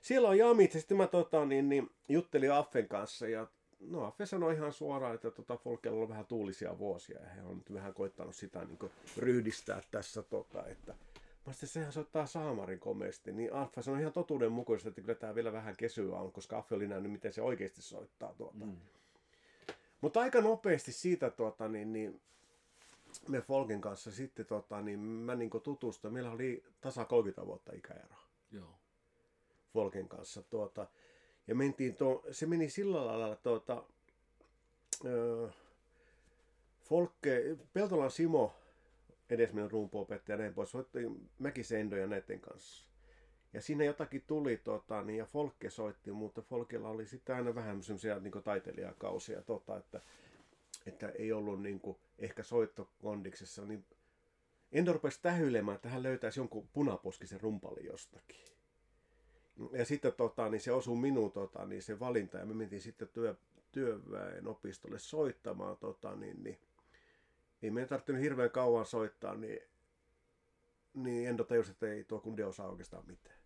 siellä on jamit, ja sitten mä tota, niin, niin, juttelin Affen kanssa, ja no Affe sanoi ihan suoraan, että tota, Folkella on vähän tuulisia vuosia, ja he on nyt vähän koittanut sitä niin ryhdistää tässä, tota, että Mä sitten sehän soittaa saamarin komeasti, niin Alfa sanoi ihan totuudenmukaisesti, että kyllä tämä vielä vähän kesyä on, koska Affe oli nähnyt, miten se oikeasti soittaa tuota. mm. Mutta aika nopeasti siitä tuota, niin, niin me Folkin kanssa sitten tota, niin mä niin tutustuin. Meillä oli tasa 30 vuotta ikäero joo, Folkin kanssa. Tuota, ja mentiin tuo, se meni sillä lailla, tuota, öö, Folke, Peltolan Simo, edesmennyt rumpuopettaja ja näin pois, soitti Mäkisendo ja näiden kanssa. Ja siinä jotakin tuli, tota, niin, ja Folke soitti, mutta Folkella oli sitten aina vähän semmoisia niin taiteilijakausia, tota, että, että ei ollut niin kuin, ehkä soittokondiksessa, niin Endo rupesi tähyilemään, että hän löytäisi jonkun punaposkisen rumpalin jostakin. Ja sitten tota, niin se osui minuun tota, niin se valinta ja me mentiin sitten työ, työväen opistolle soittamaan. Tota, niin, niin, ei meidän tarvinnut hirveän kauan soittaa, niin, niin Endo tajusi, että ei tuo kundi osaa oikeastaan mitään.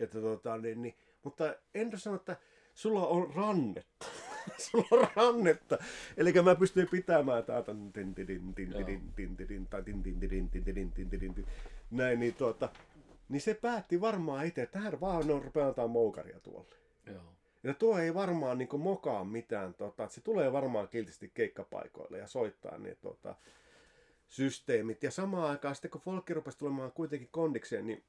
Että tota, niin, niin, mutta Endo sanoi, että sulla on rannetta. sulla on rannetta. Eli mä pystyn pitämään täältä näin, niin tuota, niin se päätti varmaan itse, että hän vaan on rupeaa antaa moukaria tuolle. Joo. Ja tuo ei varmaan niin mokaa mitään, tota, että se tulee varmaan kiltisti keikkapaikoille ja soittaa ne tota, systeemit. Ja samaan aikaan sitten kun Folkki rupesi tulemaan kuitenkin kondikseen, niin,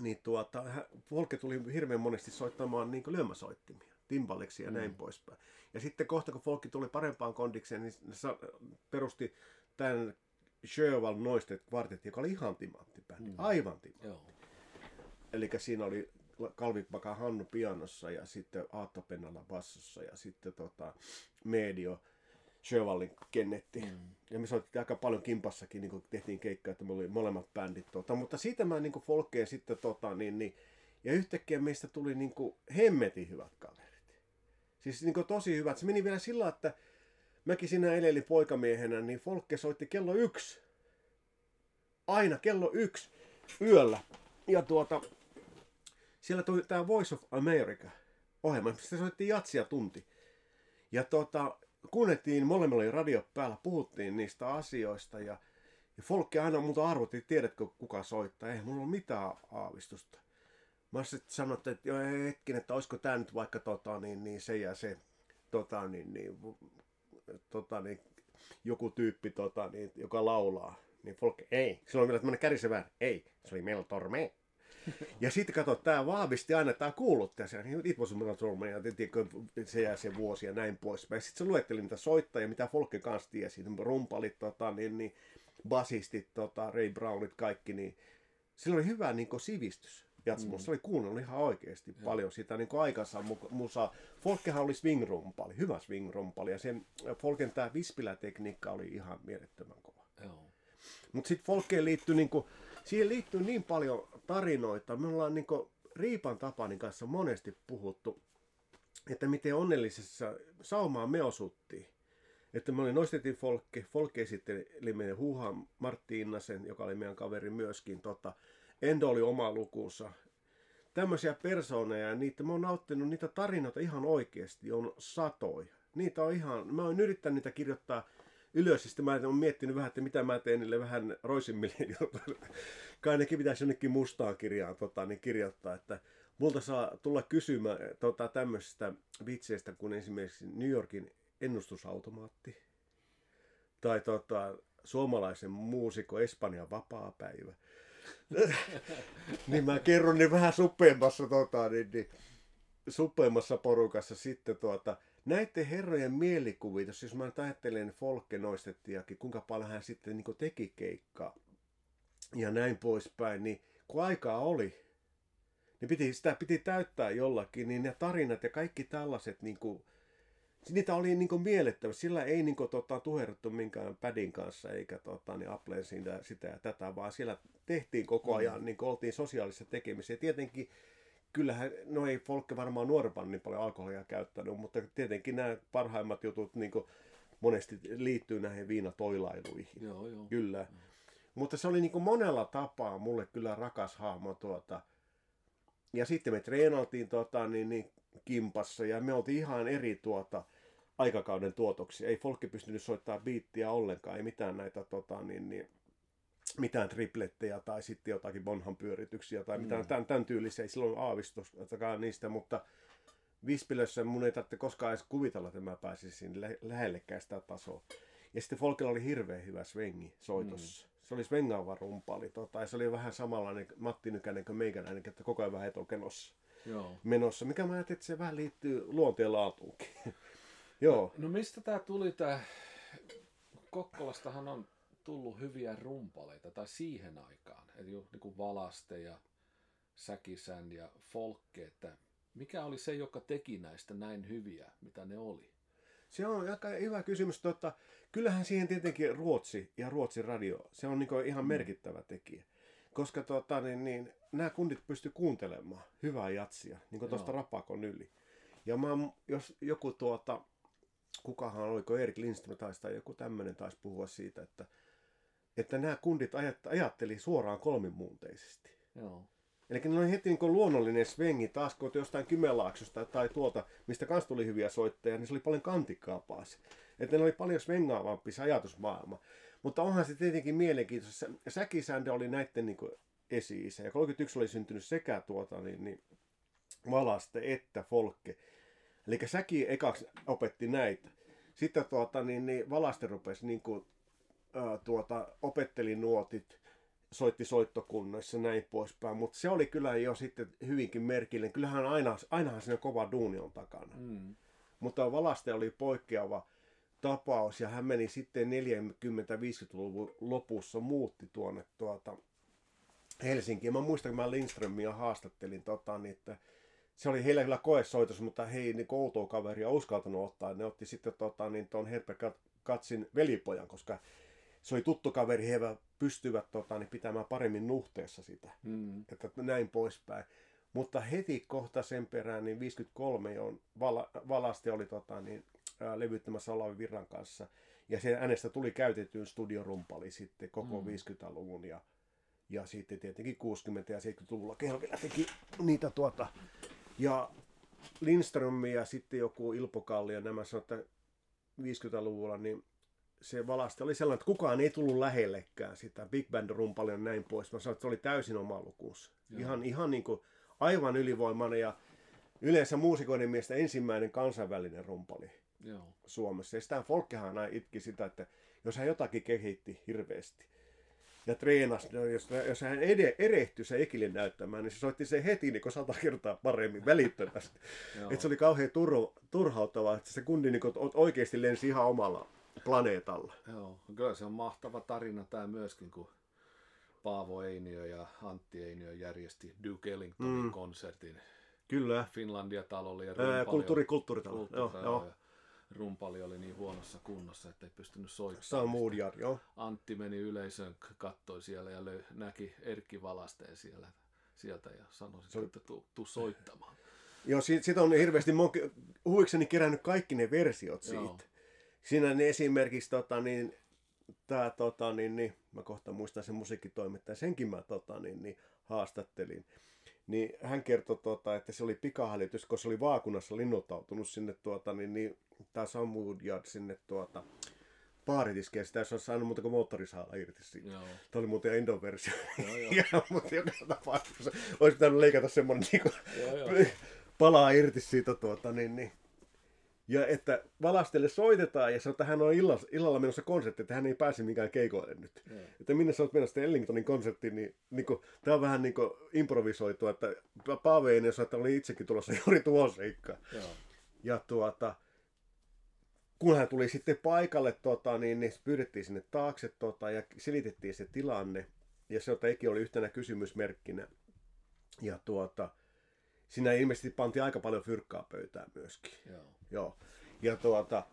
niin tuota, Folkki tuli hirveän monesti soittamaan niin lyömäsoittimia, timbaliksi ja näin poispäin. Ja sitten kohta kun Folkki tuli parempaan kondikseen, niin ne sa- perusti tämän Sjöwall Noistet kvartetti, joka oli ihan timantti bändi, aivan timantti. joo, Eli siinä oli Kalvipaka Hannu pianossa ja sitten Aatto Pennalla bassossa ja sitten tota, Medio Sjövallin kennetti. Mm. Ja me soitettiin aika paljon kimpassakin, niin kun tehtiin keikkaa, että me oli molemmat bändit. Tota. Mutta siitä mä niin folkeen sitten, tota, niin, niin, ja yhtäkkiä meistä tuli niin kuin hemmetin hyvät kaverit. Siis niin kuin tosi hyvät. Se meni vielä sillä, että mäkin siinä elelin poikamiehenä, niin Folkke soitti kello yksi. Aina kello yksi yöllä. Ja tuota, siellä tuli tämä Voice of America ohjelma, se soitti jatsia tunti. Ja tota, kuunnettiin, molemmilla oli radio päällä, puhuttiin niistä asioista ja, ja Folkki aina multa arvotti, tiedätkö kuka soittaa, ei mulla ole mitään aavistusta. Mä sitten sanoin, että joo, hetken, että olisiko tämä nyt vaikka tota, niin, niin se ja se tota, niin, niin, tota, niin, joku tyyppi, tota, niin, joka laulaa. Niin Folkki, ei. Silloin vielä tämmöinen kärisevä, ei. Se oli Mel Torme. Ja sitten kato, tämä vahvisti aina, tämä kuuluttaja, se it was a ja se jää se vuosi ja näin pois. Sitten se luetteli niitä soittajia, mitä Folke kanssa tiesi, rumpalit, tota, niin, niin, basistit, tota, Ray Brownit, kaikki, niin sillä oli hyvä niin kuin, sivistys. Jatsmus. Mm. Se oli kuunnellut ihan oikeasti Joo. paljon sitä niin aikansa musa. Folkehan oli swing-rumpali, hyvä swing-rumpali. Ja sen Folken tämä vispilätekniikka oli ihan mielettömän kova. Mutta sitten Folkeen liittyy, niin kuin, siihen liittyy niin paljon tarinoita. Me ollaan niin Riipan Tapanin kanssa monesti puhuttu, että miten onnellisessa saumaa me osuttiin. Että me olin nostettiin Folke, Folke esitteli meidän Huha Martti Innasen, joka oli meidän kaveri myöskin, tota, Endo oli oma lukunsa. Tämmöisiä persooneja ja niitä, mä oon nauttinut niitä tarinoita ihan oikeasti, on satoja. Niitä on ihan, mä oon yrittänyt niitä kirjoittaa ylös, sitten mä oon miettinyt vähän, että mitä mä teen niille vähän roisimmille Kai nekin pitäisi jonnekin mustaan kirjaan tota, niin kirjoittaa, että multa saa tulla kysymään tota, tämmöisistä vitseistä kuin esimerkiksi New Yorkin ennustusautomaatti tai tota, suomalaisen muusikko Espanjan vapaa-päivä. <laughs> niin mä kerron niin vähän suppeammassa, tota, niin, niin, suppeammassa porukassa sitten tuota, näiden herrojen mielikuvitus, jos mä ajattelen Folke Noistettiakin, kuinka paljon hän sitten niin teki keikkaa ja näin poispäin, niin kun aikaa oli, niin piti, sitä piti täyttää jollakin, niin ne tarinat ja kaikki tällaiset niin kuin, niitä oli niin miellettävä. Sillä ei niin kuin, tota, tuherrettu minkään pädin kanssa eikä tota, niin Appleen sitä, sitä ja tätä, vaan siellä tehtiin koko ajan, mm. niin kuin, oltiin sosiaalisessa tekemisessä. Ja tietenkin kyllähän, no ei Folkke varmaan nuorempana niin paljon alkoholia käyttänyt, mutta tietenkin nämä parhaimmat jutut niin kuin, monesti liittyy näihin viinatoilailuihin. Joo, joo. Kyllä. Mm. Mutta se oli niin kuin monella tapaa mulle kyllä rakas hahmo tuota. Ja sitten me treenaltiin tota, niin, niin kimpassa ja me oltiin ihan eri tuota, aikakauden tuotoksia. Ei folkki pystynyt soittaa biittiä ollenkaan, ei mitään näitä tota, niin, niin, mitään tripletteja tai sitten jotakin Bonham pyörityksiä tai mitään mm. tämän, tämän tyylisiä. Ei silloin aavistustakaan niistä, mutta Vispilössä mun ei tarvitse koskaan edes kuvitella, että mä pääsisin lä- lähellekään sitä tasoa. Ja sitten Folkilla oli hirveän hyvä svengi soitossa. Mm. Se oli svengaava rumpali. Tota, ja se oli vähän samanlainen Matti Nykänen kuin meikäläinen, että koko ajan vähän etokenossa. Joo. menossa, mikä mä ajattelin, että se vähän liittyy luonteen laatuunkin. <laughs> Joo. No, no mistä tämä tuli tämä, Kokkolastahan on tullut hyviä rumpaleita, tai siihen aikaan, eli niin kuin Valaste ja Säkisän ja Folkke, että mikä oli se, joka teki näistä näin hyviä, mitä ne oli? Se on aika hyvä kysymys. Tota, kyllähän siihen tietenkin Ruotsi ja Ruotsin radio, se on niin ihan mm. merkittävä tekijä. Koska tota, niin, niin, nämä kundit pysty kuuntelemaan hyvää jatsia, niin kuin tuosta Rapakon yli. Ja mä, jos joku tuota, kukahan oliko Erik Lindström taisi tai joku tämmöinen taisi puhua siitä, että, että nämä kundit ajatteli suoraan kolmimuunteisesti. Joo. Eli ne oli heti niin kuin luonnollinen svengi taas, kun jostain Kymenlaaksosta tai tuolta, mistä kans tuli hyviä soittajia, niin se oli paljon kantikkaampaa se. Että ne oli paljon svengaavampi se ajatusmaailma. Mutta onhan se tietenkin mielenkiintoista. Säkisände oli näiden niin esi-isä. Ja 31 oli syntynyt sekä tuota, niin, niin, Valaste että Folke. Eli Säki ekaksi opetti näitä. Sitten tuota, niin, niin Valaste rupesi niin kuin, ää, tuota, opetteli nuotit, soitti soittokunnassa ja näin poispäin. Mutta se oli kyllä jo sitten hyvinkin merkillinen. Kyllähän aina, ainahan siinä kova duuni on takana. Mm. Mutta Valaste oli poikkeava tapaus ja hän meni sitten 40-50-luvun lopussa muutti tuonne tuota Helsinkiin. Mä muistan, kun mä Lindströmiä haastattelin, tota, niin, että se oli heillä kyllä koesoitos, mutta hei, niin outoa kaveria uskaltanut ottaa. Ne otti sitten tota, niin tuon Herbert Katsin velipojan, koska se oli tuttu kaveri, he pystyvät tota, niin pitämään paremmin nuhteessa sitä. Mm. Että näin poispäin. Mutta heti kohta sen perään, niin 53 on, vala, Valaste oli tota, niin, levyttämässä Olavi Virran kanssa. Ja sen äänestä tuli käytettyyn studiorumpali sitten koko mm. 50-luvun ja, ja sitten tietenkin 60- ja 70-luvulla Kelvillä teki niitä tuota. Ja Lindström ja sitten joku Ilpo Kalli ja nämä sanoivat, että 50-luvulla niin se valasti oli sellainen, että kukaan ei tullut lähellekään sitä. Big Band rumpali ja näin pois. Mä sanoin, että se oli täysin oma lukuus. Ihan, ihan niin kuin aivan ylivoimainen ja yleensä muusikoiden mielestä ensimmäinen kansainvälinen rumpali. Joo. Suomessa. Ja Stan Folkehan aina itki sitä, että jos hän jotakin kehitti hirveästi. ja treenasi, no, jos, jos hän ede, erehtyi se ekille näyttämään, niin se soitti se heti niin sata kertaa paremmin välittömästi. että se oli kauhean turho, turhauttavaa, että se kundi niin oikeasti lensi ihan omalla planeetalla. Joo, kyllä se on mahtava tarina tämä myöskin, kun Paavo Einiö ja Antti Einiö järjesti Duke Ellingtonin mm. konsertin. Kyllä. Finlandia-talolle ja Ää, kulttuuri, kulttuuritalo. Kulttuuri, joo, joo. rumpali oli niin huonossa kunnossa, että ei pystynyt soittamaan. Sam Moodyard, joo. Antti meni yleisön, kattoi siellä ja löi, näki Erkki Valasteen siellä, sieltä ja sanoi, että tuu, tuu soittamaan. Joo, siitä on hirveästi huvikseni kerännyt kaikki ne versiot siitä. Joo. Siinä ne esimerkiksi tota, niin, tää, tota, niin, niin, mä kohta muistan sen musiikkitoimittaja, senkin mä tota, niin, niin, haastattelin. Niin hän kertoi, tota, että se oli pikahälytys, koska se oli vaakunassa linnoittautunut sinne, tuota, niin, niin, tämä Sam Woodyard sinne tuota, baaritiskeen, sitä olisi saanut muuta kuin moottorisaalla irti siitä. Joo. Tämä oli muuten Endon versio. Joo, joo. <laughs> ja, mutta joka tapauksessa olisi pitänyt leikata semmoinen niin kuin, joo, joo. <laughs> palaa irti siitä tuota, niin, niin, ja että Valastelle soitetaan ja sanoo, että hän on illalla, illalla menossa konsertti, että hän ei pääse mikään keikoille nyt. Mm. Että minne sä oot menossa Ellingtonin konserttiin, niin, niin kuin, tämä on vähän niin kuin improvisoitu, että Paave ei että oli itsekin tulossa <laughs> juuri tuohon seikkaan. Ja tuota, kun hän tuli sitten paikalle, tota, niin, niin pyydettiin sinne taakse tota, ja selitettiin se tilanne. Ja se, että Eki oli yhtenä kysymysmerkkinä. Ja tuota, siinä ilmeisesti pantiin aika paljon fyrkkaa pöytään myöskin. Joo. Joo. Ja tuota,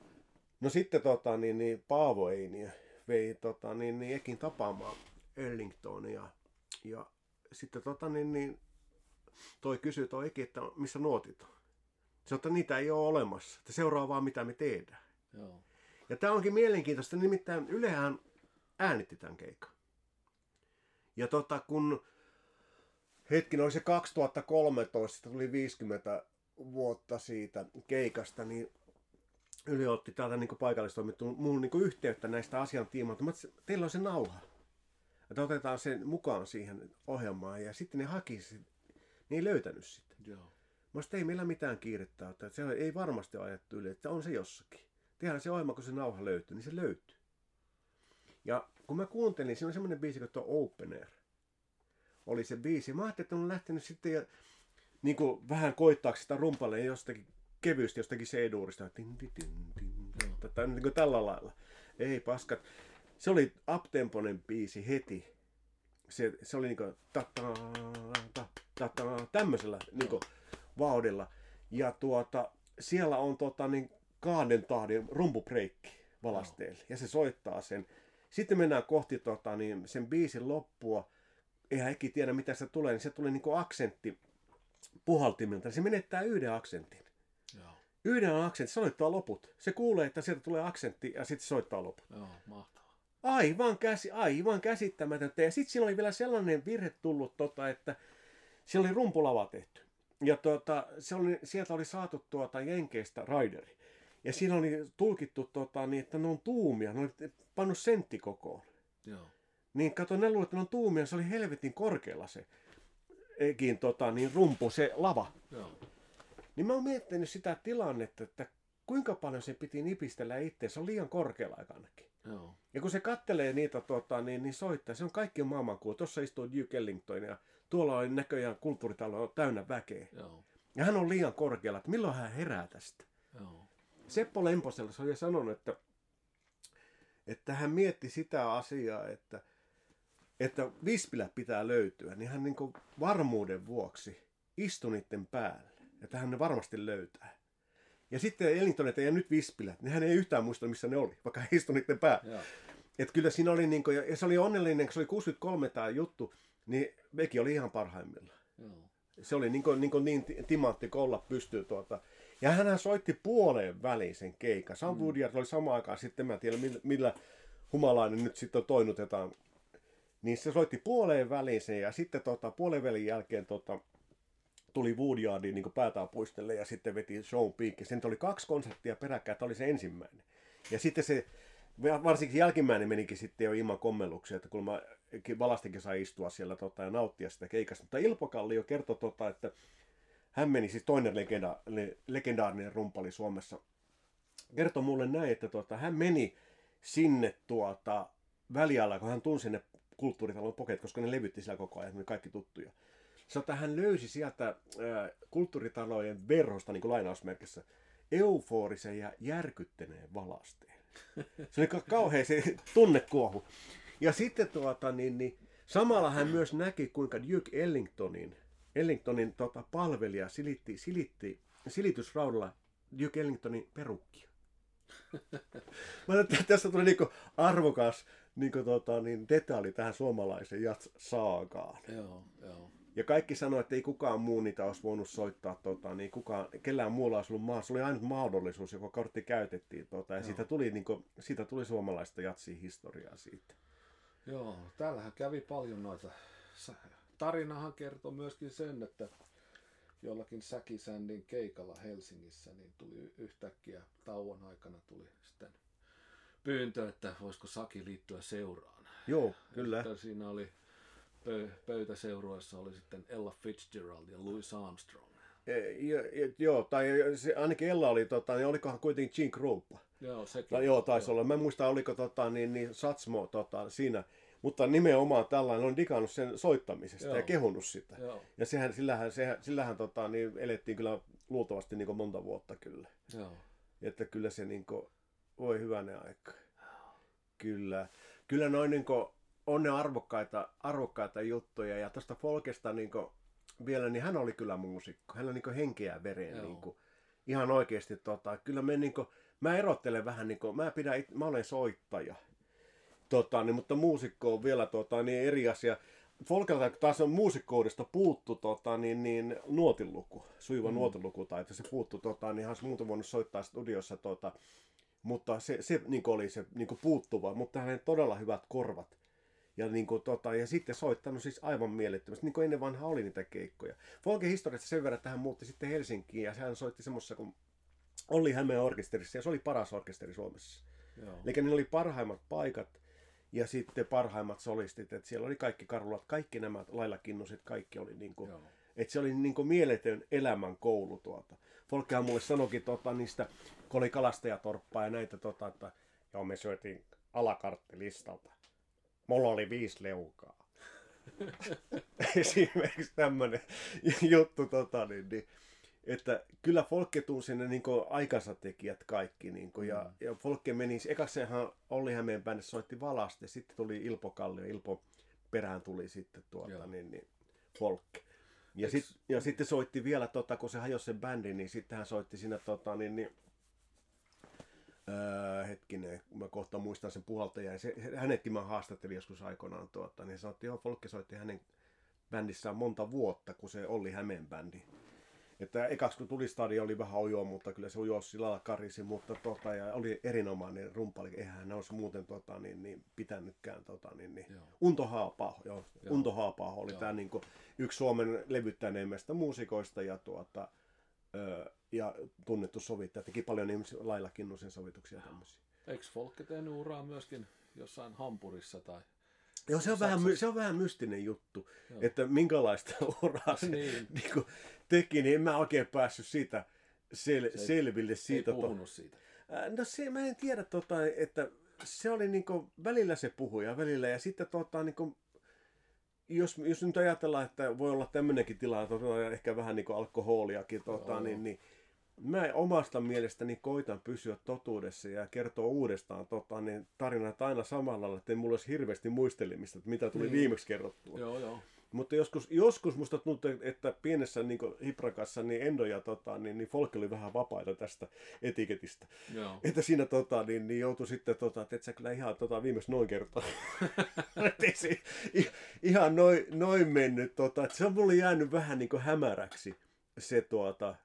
no sitten tota, niin, niin Paavo Eini vei tota, niin, niin Ekin tapaamaan Ellingtonia. Ja sitten tota, niin, niin, toi kysyi toi Eki, että missä nuotit on. Se että niitä ei ole olemassa. Että seuraa vaan mitä me tehdään. Joo. Ja tämä onkin mielenkiintoista, nimittäin Ylehän äänitti tämän keikan. Ja tota, kun hetki, oli se 2013, tuli 50 vuotta siitä keikasta, niin Yle otti täältä niin paikallistoimittu muun niin yhteyttä näistä asian tiimoilta. Mä teillä on se nauha. Että otetaan sen mukaan siihen ohjelmaan. Ja sitten ne haki sen. Ne ei löytänyt sitä. Joo. Mä ei meillä mitään kiirettä että se ei varmasti ajettu yle, että on se jossakin. Tehdään se ohjelma, kun se nauha löytyy, niin se löytyy. Ja kun mä kuuntelin, siinä on semmoinen biisi kuin Open Air oli se biisi. Mä ajattelin, että on lähtenyt sitten ja, niin kuin vähän koittaaksi sitä rumpalle jostakin kevyesti jostakin C-duurista. Tin, tin, tin, tin, tätä, niin kuin tällä lailla. Ei paskat. Se oli uptemponen biisi heti. Se, se oli niin kuin ta, ta, ta, ta, ta, tämmöisellä niin kuin vauhdilla. Ja tuota, siellä on tota, niin kahden tahdin rumpubreikki valasteelle. Ja se soittaa sen. Sitten mennään kohti tota, niin sen biisin loppua eihän Eki tiedä mitä se tulee, niin se tulee niin kuin aksentti puhaltimilta. Se menettää yhden aksentin. Joo. Yhden aksentin, se soittaa loput. Se kuulee, että sieltä tulee aksentti ja sitten soittaa loput. Joo, mahtavaa. Aivan, käsi, aivan käsittämätöntä. Ja sitten siinä oli vielä sellainen virhe tullut, tota, että siellä oli rumpulava tehty. Ja tota, se oli, sieltä oli saatu tuota Jenkeistä Raideri. Ja siinä oli tulkittu, tota, niin, että ne on tuumia, ne oli pannut senttikokoon. Joo. Niin kato, ne luulet, että ne on tuumia, se oli helvetin korkealla se ekin, tota, niin rumpu, se lava. Joo. Niin mä oon miettinyt sitä tilannetta, että kuinka paljon se piti nipistellä itse. Se on liian korkealla aikanakin. Joo. Ja kun se kattelee niitä, tota, niin, niin soittaa, se on kaikki maailmankuva. Tuossa istuu Duke Ellington ja tuolla on näköjään kulttuuritalo täynnä väkeä. Joo. Ja hän on liian korkealla, että milloin hän herää tästä. Joo. Seppo Lemposella se oli sanonut, että, että hän mietti sitä asiaa, että – että vispilä pitää löytyä, niin hän niin varmuuden vuoksi istui niiden päälle. Että hän ne varmasti löytää. Ja sitten Ellington, että ei nyt vispilät, niin hän ei yhtään muista, missä ne oli, vaikka hän istui niiden päälle. Että kyllä siinä oli, niin kuin, ja se oli onnellinen, kun se oli 63 tämä juttu, niin Veki oli ihan parhaimmilla. Joo. Se oli niin, kuin, niin, kuin niin timantti kolla pystyy tuota. Ja hän soitti puoleen väliin sen keikan. Sam mm. Woodyard oli samaan aikaan sitten, mä en tiedä millä, millä humalainen nyt sitten toinutetaan niin se soitti puoleen väliin sen ja sitten tota, puolen välin jälkeen tota, tuli Woodyardiin niin päätaapuistelle ja sitten veti show piikki. Sen oli kaksi konserttia peräkkäin, tämä oli se ensimmäinen. Ja sitten se, varsinkin jälkimmäinen menikin sitten jo ilman kommelluksia, että kun mä valastikin sai istua siellä tota, ja nauttia sitä keikasta. Mutta Ilpo Kallio kertoi, tota, että hän meni, siis toinen legenda, le, legendaarinen rumpali Suomessa, kertoi mulle näin, että tota, hän meni sinne tuota, välialla, kun hän tunsi ne kulttuuritalon poket, koska ne levytti siellä koko ajan, kaikki tuttuja. Että hän löysi sieltä ää, kulttuuritalojen verhosta, niin kuin lainausmerkissä, euforisen ja järkyttäneen valasteen. Se oli kauhean se tunnekuohu. Ja sitten tuota, niin, niin, samalla hän myös näki, kuinka Duke Ellingtonin, Ellingtonin tota, palvelija silitti, silitti silitysraudalla Duke Ellingtonin perukkia. Mä tässä tuli niinku arvokas niinku tota, niin detaili tähän suomalaisen jats-saagaan. Joo, joo. Ja kaikki sanoi, että ei kukaan muu niitä olisi voinut soittaa, tota, niin kukaan, kellään muulla olisi ollut maa. Se oli ainut mahdollisuus, joka kortti käytettiin. Tota, ja siitä tuli, niin kuin, siitä tuli suomalaista jatsia historiaa siitä. Joo, täällähän kävi paljon noita. Tarinahan kertoo myöskin sen, että jollakin Säkisändin keikalla Helsingissä niin tuli yhtäkkiä tauon aikana tuli sitten pyyntö, että voisiko Saki liittyä seuraan. Joo, kyllä. Että siinä oli pö- pöytäseurueessa oli sitten Ella Fitzgerald ja Louis Armstrong. E, ja, ja, joo, tai se, ainakin Ella oli, tota, niin olikohan kuitenkin Gene Krupa. Joo, sekin. Tai, joo, taisi joo. olla. Mä en muista, oliko tota, niin, niin Satsmo tota, siinä. Mutta nimenomaan tällainen on digannut sen soittamisesta joo. ja kehunut sitä. Joo. Ja sehän, sillähän, sehän, sillähän tota, niin elettiin kyllä luultavasti niin monta vuotta kyllä. Joo. Että kyllä se niin kuin, voi hyvänä aika. Kyllä. Kyllä noin niin kuin, on ne arvokkaita, arvokkaita juttuja. Ja tuosta Folkesta niin kuin, vielä, niin hän oli kyllä muusikko. Hän on niin henkeä vereen. Niin kuin, ihan oikeasti. Tota, kyllä me niin kuin, mä erottelen vähän, niin kuin, mä, pidän, mä olen soittaja. Tota, niin, mutta muusikko on vielä tota, niin eri asia. Folkelta taas on muusikkoudesta puuttu tota, niin, niin, nuotiluku, sujuva mm. nuotiluku, tai että se puuttu, tota, niin hän olisi muuta voinut soittaa studiossa, tota, mutta se, se niin oli se niin puuttuva, mutta hänen todella hyvät korvat. Ja, niin kuin, tota, ja sitten soittanut siis aivan mielettömästi, niin kuin ennen vanha oli niitä keikkoja. Folken historiassa sen verran, että hän muutti sitten Helsinkiin ja hän soitti semmoisessa kuin Olli Hämeen orkesterissa ja se oli paras orkesteri Suomessa. Joo. Eli ne oli parhaimmat paikat ja sitten parhaimmat solistit, että siellä oli kaikki karulat, kaikki nämä lailla kinnuset, kaikki oli niin kuin, että se oli niin kuin mieletön elämän koulu tuota. Folkkehan mulle sanoikin tota, niistä, kun oli kalastajatorppaa ja näitä, tota, että joo me syötiin alakarttilistalta. Mulla oli viisi leukaa. <laughs> Esimerkiksi tämmöinen juttu, tota, niin, niin, että kyllä Folkke tunsi ne niin aikansa tekijät kaikki. Niin kuin, ja, mm. ja Folkke meni, ekaksenhan Olli Hämeen bändi soitti Valaste, sitten tuli Ilpo Kallio, Ilpo perään tuli sitten tuota, niin, niin, Folkke. Ja, sit, ja sitten soitti vielä, tota, kun se hajosi sen bändi, niin sitten hän soitti siinä tota, niin, niin, öö, hetkinen, kun mä kohta muistan sen puhaltajan. Se, hänetkin mä haastattelin joskus aikoinaan, tuota, niin sanottiin, että joo, Folkke soitti hänen bändissään monta vuotta, kun se oli Hämeen bändi. Että ekaksi kun tuli stadion oli vähän ujoa, mutta kyllä se ujoa sillä lailla karisi, mutta tota, ja oli erinomainen rumpali. Eihän hän olisi muuten tota, niin, niin, pitänytkään. Tota, niin, niin. Unto Haapaa, joo. joo. Unto Haapaa oli tämä niin kuin, yksi Suomen levyttäneimmistä muusikoista ja, tuota, ö, ja tunnettu sovittaja. Teki paljon ihmisiä lailla kinnusen sovituksia tämmöisiä. Eikö Folke tehnyt uraa myöskin jossain Hampurissa tai Joo, se on, vähän, se on vähän mystinen juttu, Joo. että minkälaista <laughs> uraa se <laughs> niin. niin kuin, teki, niin en mä oikein päässyt siitä sel- se selville. Siitä, ei puhunut siitä. No se, mä en tiedä, tota, että se oli niin kuin, välillä se puhuja, välillä, ja sitten tota, niin kuin, jos, jos nyt ajatellaan, että voi olla tämmöinenkin tila, tota, ehkä vähän niin kuin alkoholiakin, tota, niin, niin mä omasta mielestäni koitan pysyä totuudessa ja kertoa uudestaan tota, niin tarinat aina samalla lailla, että ei mulla olisi hirveästi muistelemista, että mitä tuli niin. viimeksi kerrottua. Joo, joo. Mutta joskus, joskus musta tuntuu, että pienessä niin hiprakassa niin Endo ja tota, niin, niin Folk oli vähän vapaita tästä etiketistä. Joo. Että siinä tota, niin, niin joutui sitten, tota, että et sä kyllä ihan tota, viimeksi noin kertaa. <laughs> se ihan noin, noin mennyt. Tota, että se on mulle jäänyt vähän niin hämäräksi se tuota,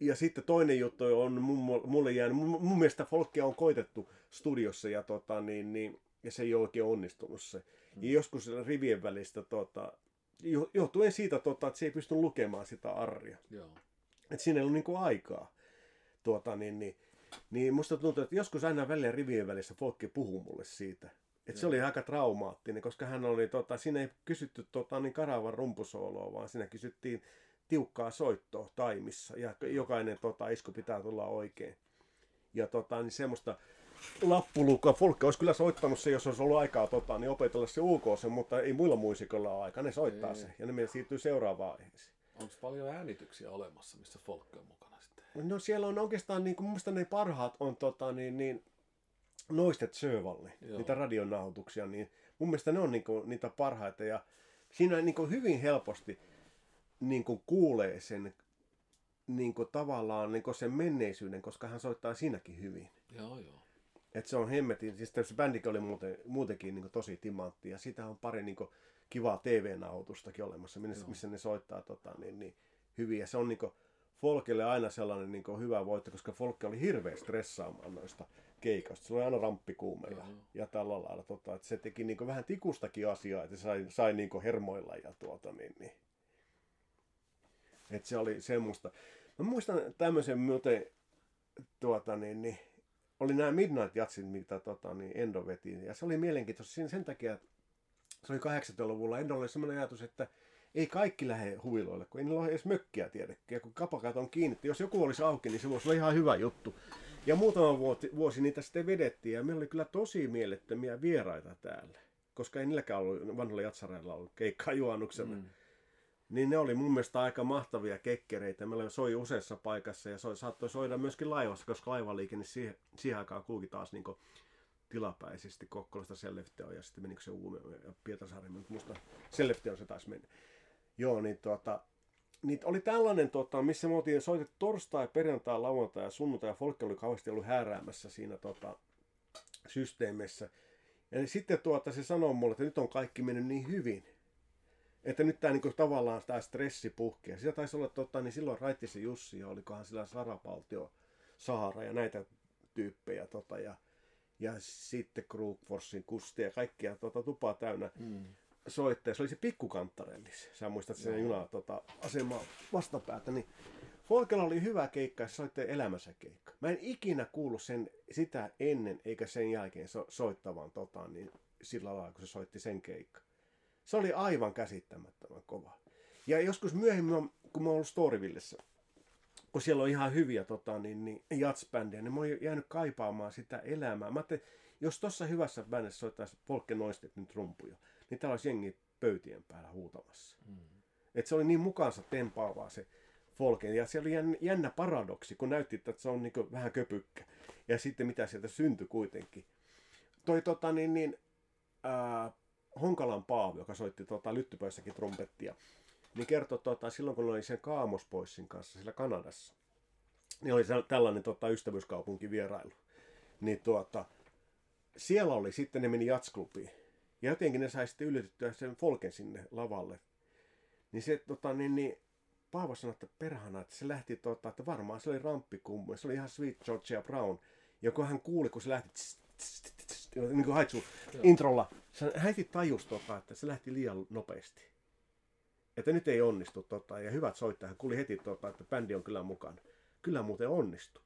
ja sitten toinen juttu on mulle jäänyt, mun, mun mielestä folkia on koitettu studiossa ja, tota, niin, niin, ja se ei ole oikein onnistunut se. Mm. Ja joskus rivien välistä, tota, johtuen siitä, tota, että se ei pysty lukemaan sitä arria. Joo. Että siinä ei ollut niinku aikaa. Tuota, niin, niin, niin musta tuntuu, että joskus aina välillä rivien välissä folkki puhuu mulle siitä. että se oli aika traumaattinen, koska hän oli, tota, siinä ei kysytty tota, niin karavan rumpusooloa, vaan siinä kysyttiin tiukkaa soittoa taimissa ja jokainen tota, isku pitää tulla oikein. Ja tota, niin semmoista, lappulukua. Folke olisi kyllä soittanut se, jos olisi ollut aikaa tota, niin opetella se UK sen, mutta ei muilla muusikoilla ole aikaa. Ne soittaa Ei. se ja ne siirtyy seuraavaan aiheeseen. Onko paljon äänityksiä olemassa, missä folkki on mukana sitten? No siellä on oikeastaan, niin kuin, mun mielestä ne parhaat on tota, niin, niin, Noistet Sövalle, Joo. niitä radionauhoituksia, niin mun mielestä ne on niin kuin, niitä parhaita. Ja siinä niin kuin, hyvin helposti niin kuin, kuulee sen niin kuin, tavallaan niin kuin sen menneisyyden, koska hän soittaa siinäkin hyvin. Joo, joo. Et se on hemmetin, siis se bändikin oli muuten, muutenkin niin tosi timantti ja sitä on pari niin kivaa TV-nautustakin olemassa, missä, Joo. missä ne soittaa tota, niin, niin, hyvin. Ja se on niin Folkille aina sellainen niin hyvä voitto, koska Folkki oli hirveän stressaamaan noista keikoista. Se oli aina ramppikuume ja, Joo. ja tällä lailla. Tota, että se teki niin vähän tikustakin asiaa, että se sai, sai niin hermoilla ja tuota niin, niin. Että se oli semmoista. Mä muistan tämmöisen muuten, tuota niin, niin oli nämä Midnight Jatsit, mitä tota, niin Endo veti. Ja se oli mielenkiintoista sen, sen takia, että se oli 80-luvulla. Endolla oli semmoinen ajatus, että ei kaikki lähde huviloille, kun ei niillä ole edes mökkiä tiedäkään. Ja kun kapakat on kiinni, jos joku olisi auki, niin se voisi olla ihan hyvä juttu. Ja muutama vuosi, vuosi niitä sitten vedettiin ja meillä oli kyllä tosi mielettömiä vieraita täällä. Koska ei niilläkään ollut vanhoilla jatsareilla ollut keikkaa juonnuksena. Mm. Niin ne oli mun mielestä aika mahtavia kekkereitä. Meillä soi useassa paikassa ja soi, saattoi soida myöskin laivassa, koska laivaliikenne siihen, siihen aikaan kulki taas niin tilapäisesti Kokkolasta Sellefteoon ja sitten menikö se Uumeen ja Pietarsaareen, mutta musta Sellefteoon se taisi mennä. Joo, niin tuota, niin oli tällainen, tota, missä me oltiin soitettu torstai, perjantai, lauantai ja sunnuntai ja Folkki oli kauheasti ollut hääräämässä siinä tota, systeemissä. Ja niin sitten tuota, se sanoi mulle, että nyt on kaikki mennyt niin hyvin, että nyt tämä niinku, tavallaan tämä stressi puhkee. Sitä taisi olla, tota, niin silloin Raittisen Jussi ja olikohan sillä Sarapaltio, Saara ja näitä tyyppejä. Tota, ja, ja sitten Krugforsin Kusti ja kaikkia tota, tupaa täynnä Mm. soittaja. Se oli se pikkukanttarellis. Sä muistat sen juna tota, asemaa vastapäätä. Niin Folkella oli hyvä keikka ja se soitti elämänsä keikka. Mä en ikinä kuullut sen, sitä ennen eikä sen jälkeen so, soittavan tota, niin sillä lailla, kun se soitti sen keikka. Se oli aivan käsittämättömän kova. Ja joskus myöhemmin, kun mä oon ollut Storyvillessä, kun siellä on ihan hyviä tota, niin, niin, jatsbändejä, niin mä oon jäänyt kaipaamaan sitä elämää. Mä jos tuossa hyvässä bändissä soittaisi Folke Noistet nyt rumpuja, niin täällä olisi jengi pöytien päällä huutamassa. Mm. Et se oli niin mukaansa tempaavaa se Folken. Ja se oli jännä paradoksi, kun näytti, että se on niin vähän köpykkä. Ja sitten mitä sieltä syntyi kuitenkin. Toi tota niin, niin ää, Honkalan Paavi, joka soitti tota, lyttypöissäkin trumpettia, niin kertoi tota, silloin, kun oli sen Kaamospoissin kanssa siellä Kanadassa, niin oli tällainen tota, ystävyyskaupunki vierailu. Niin tuota, siellä oli sitten, ne meni jatsklubiin. Ja jotenkin ne sai sitten yllätettyä sen Folken sinne lavalle. Niin se tota, niin, niin, Paavo sanoi, että perhana, että se lähti, tota, että varmaan se oli ramppikummu. Se oli ihan Sweet Georgia Brown. Ja kun hän kuuli, kun se lähti tss, tss, tss, tss, niin kuin haitsu introlla, heti tajus, tota, että se lähti liian nopeasti. Että nyt ei onnistu. Tota, ja hyvät soittajat kuuli heti, tota, että bändi on kyllä mukana. Kyllä muuten onnistu.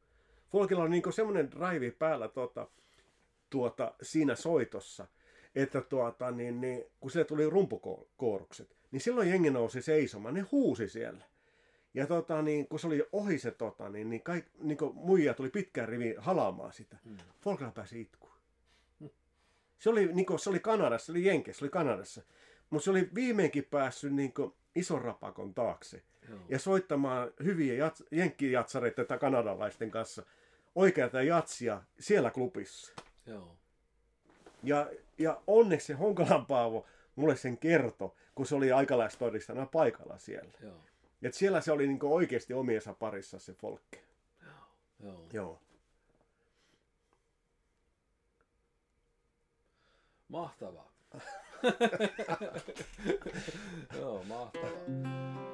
Folkilla on niin semmoinen drive päällä tota, tuota, siinä soitossa, että tuota, niin, niin, kun sille tuli rumpukoorukset, niin silloin jengi nousi seisomaan, ne huusi siellä. Ja tota, niin, kun se oli ohi se, tota, niin, niin, kaik, niin muija tuli pitkään rivi halaamaan sitä. Mm. Folkilla pääsi itkuun. Se oli, niin kuin, se oli Kanadassa, se oli Jenkessä, se oli Kanadassa. Mutta se oli viimeinkin päässyt niin kuin, ison rapakon taakse. Joo. Ja soittamaan hyviä jats, jenkkijatsareita tai kanadalaisten kanssa oikeata jatsia siellä klubissa. Joo. Ja, ja onneksi se Honkalan Paavo mulle sen kertoi, kun se oli aikalaistodistana paikalla siellä. Joo. Et siellä se oli niinku oikeasti omiensa parissa se folkki. Joo. Joo. マスターバ。<laughs>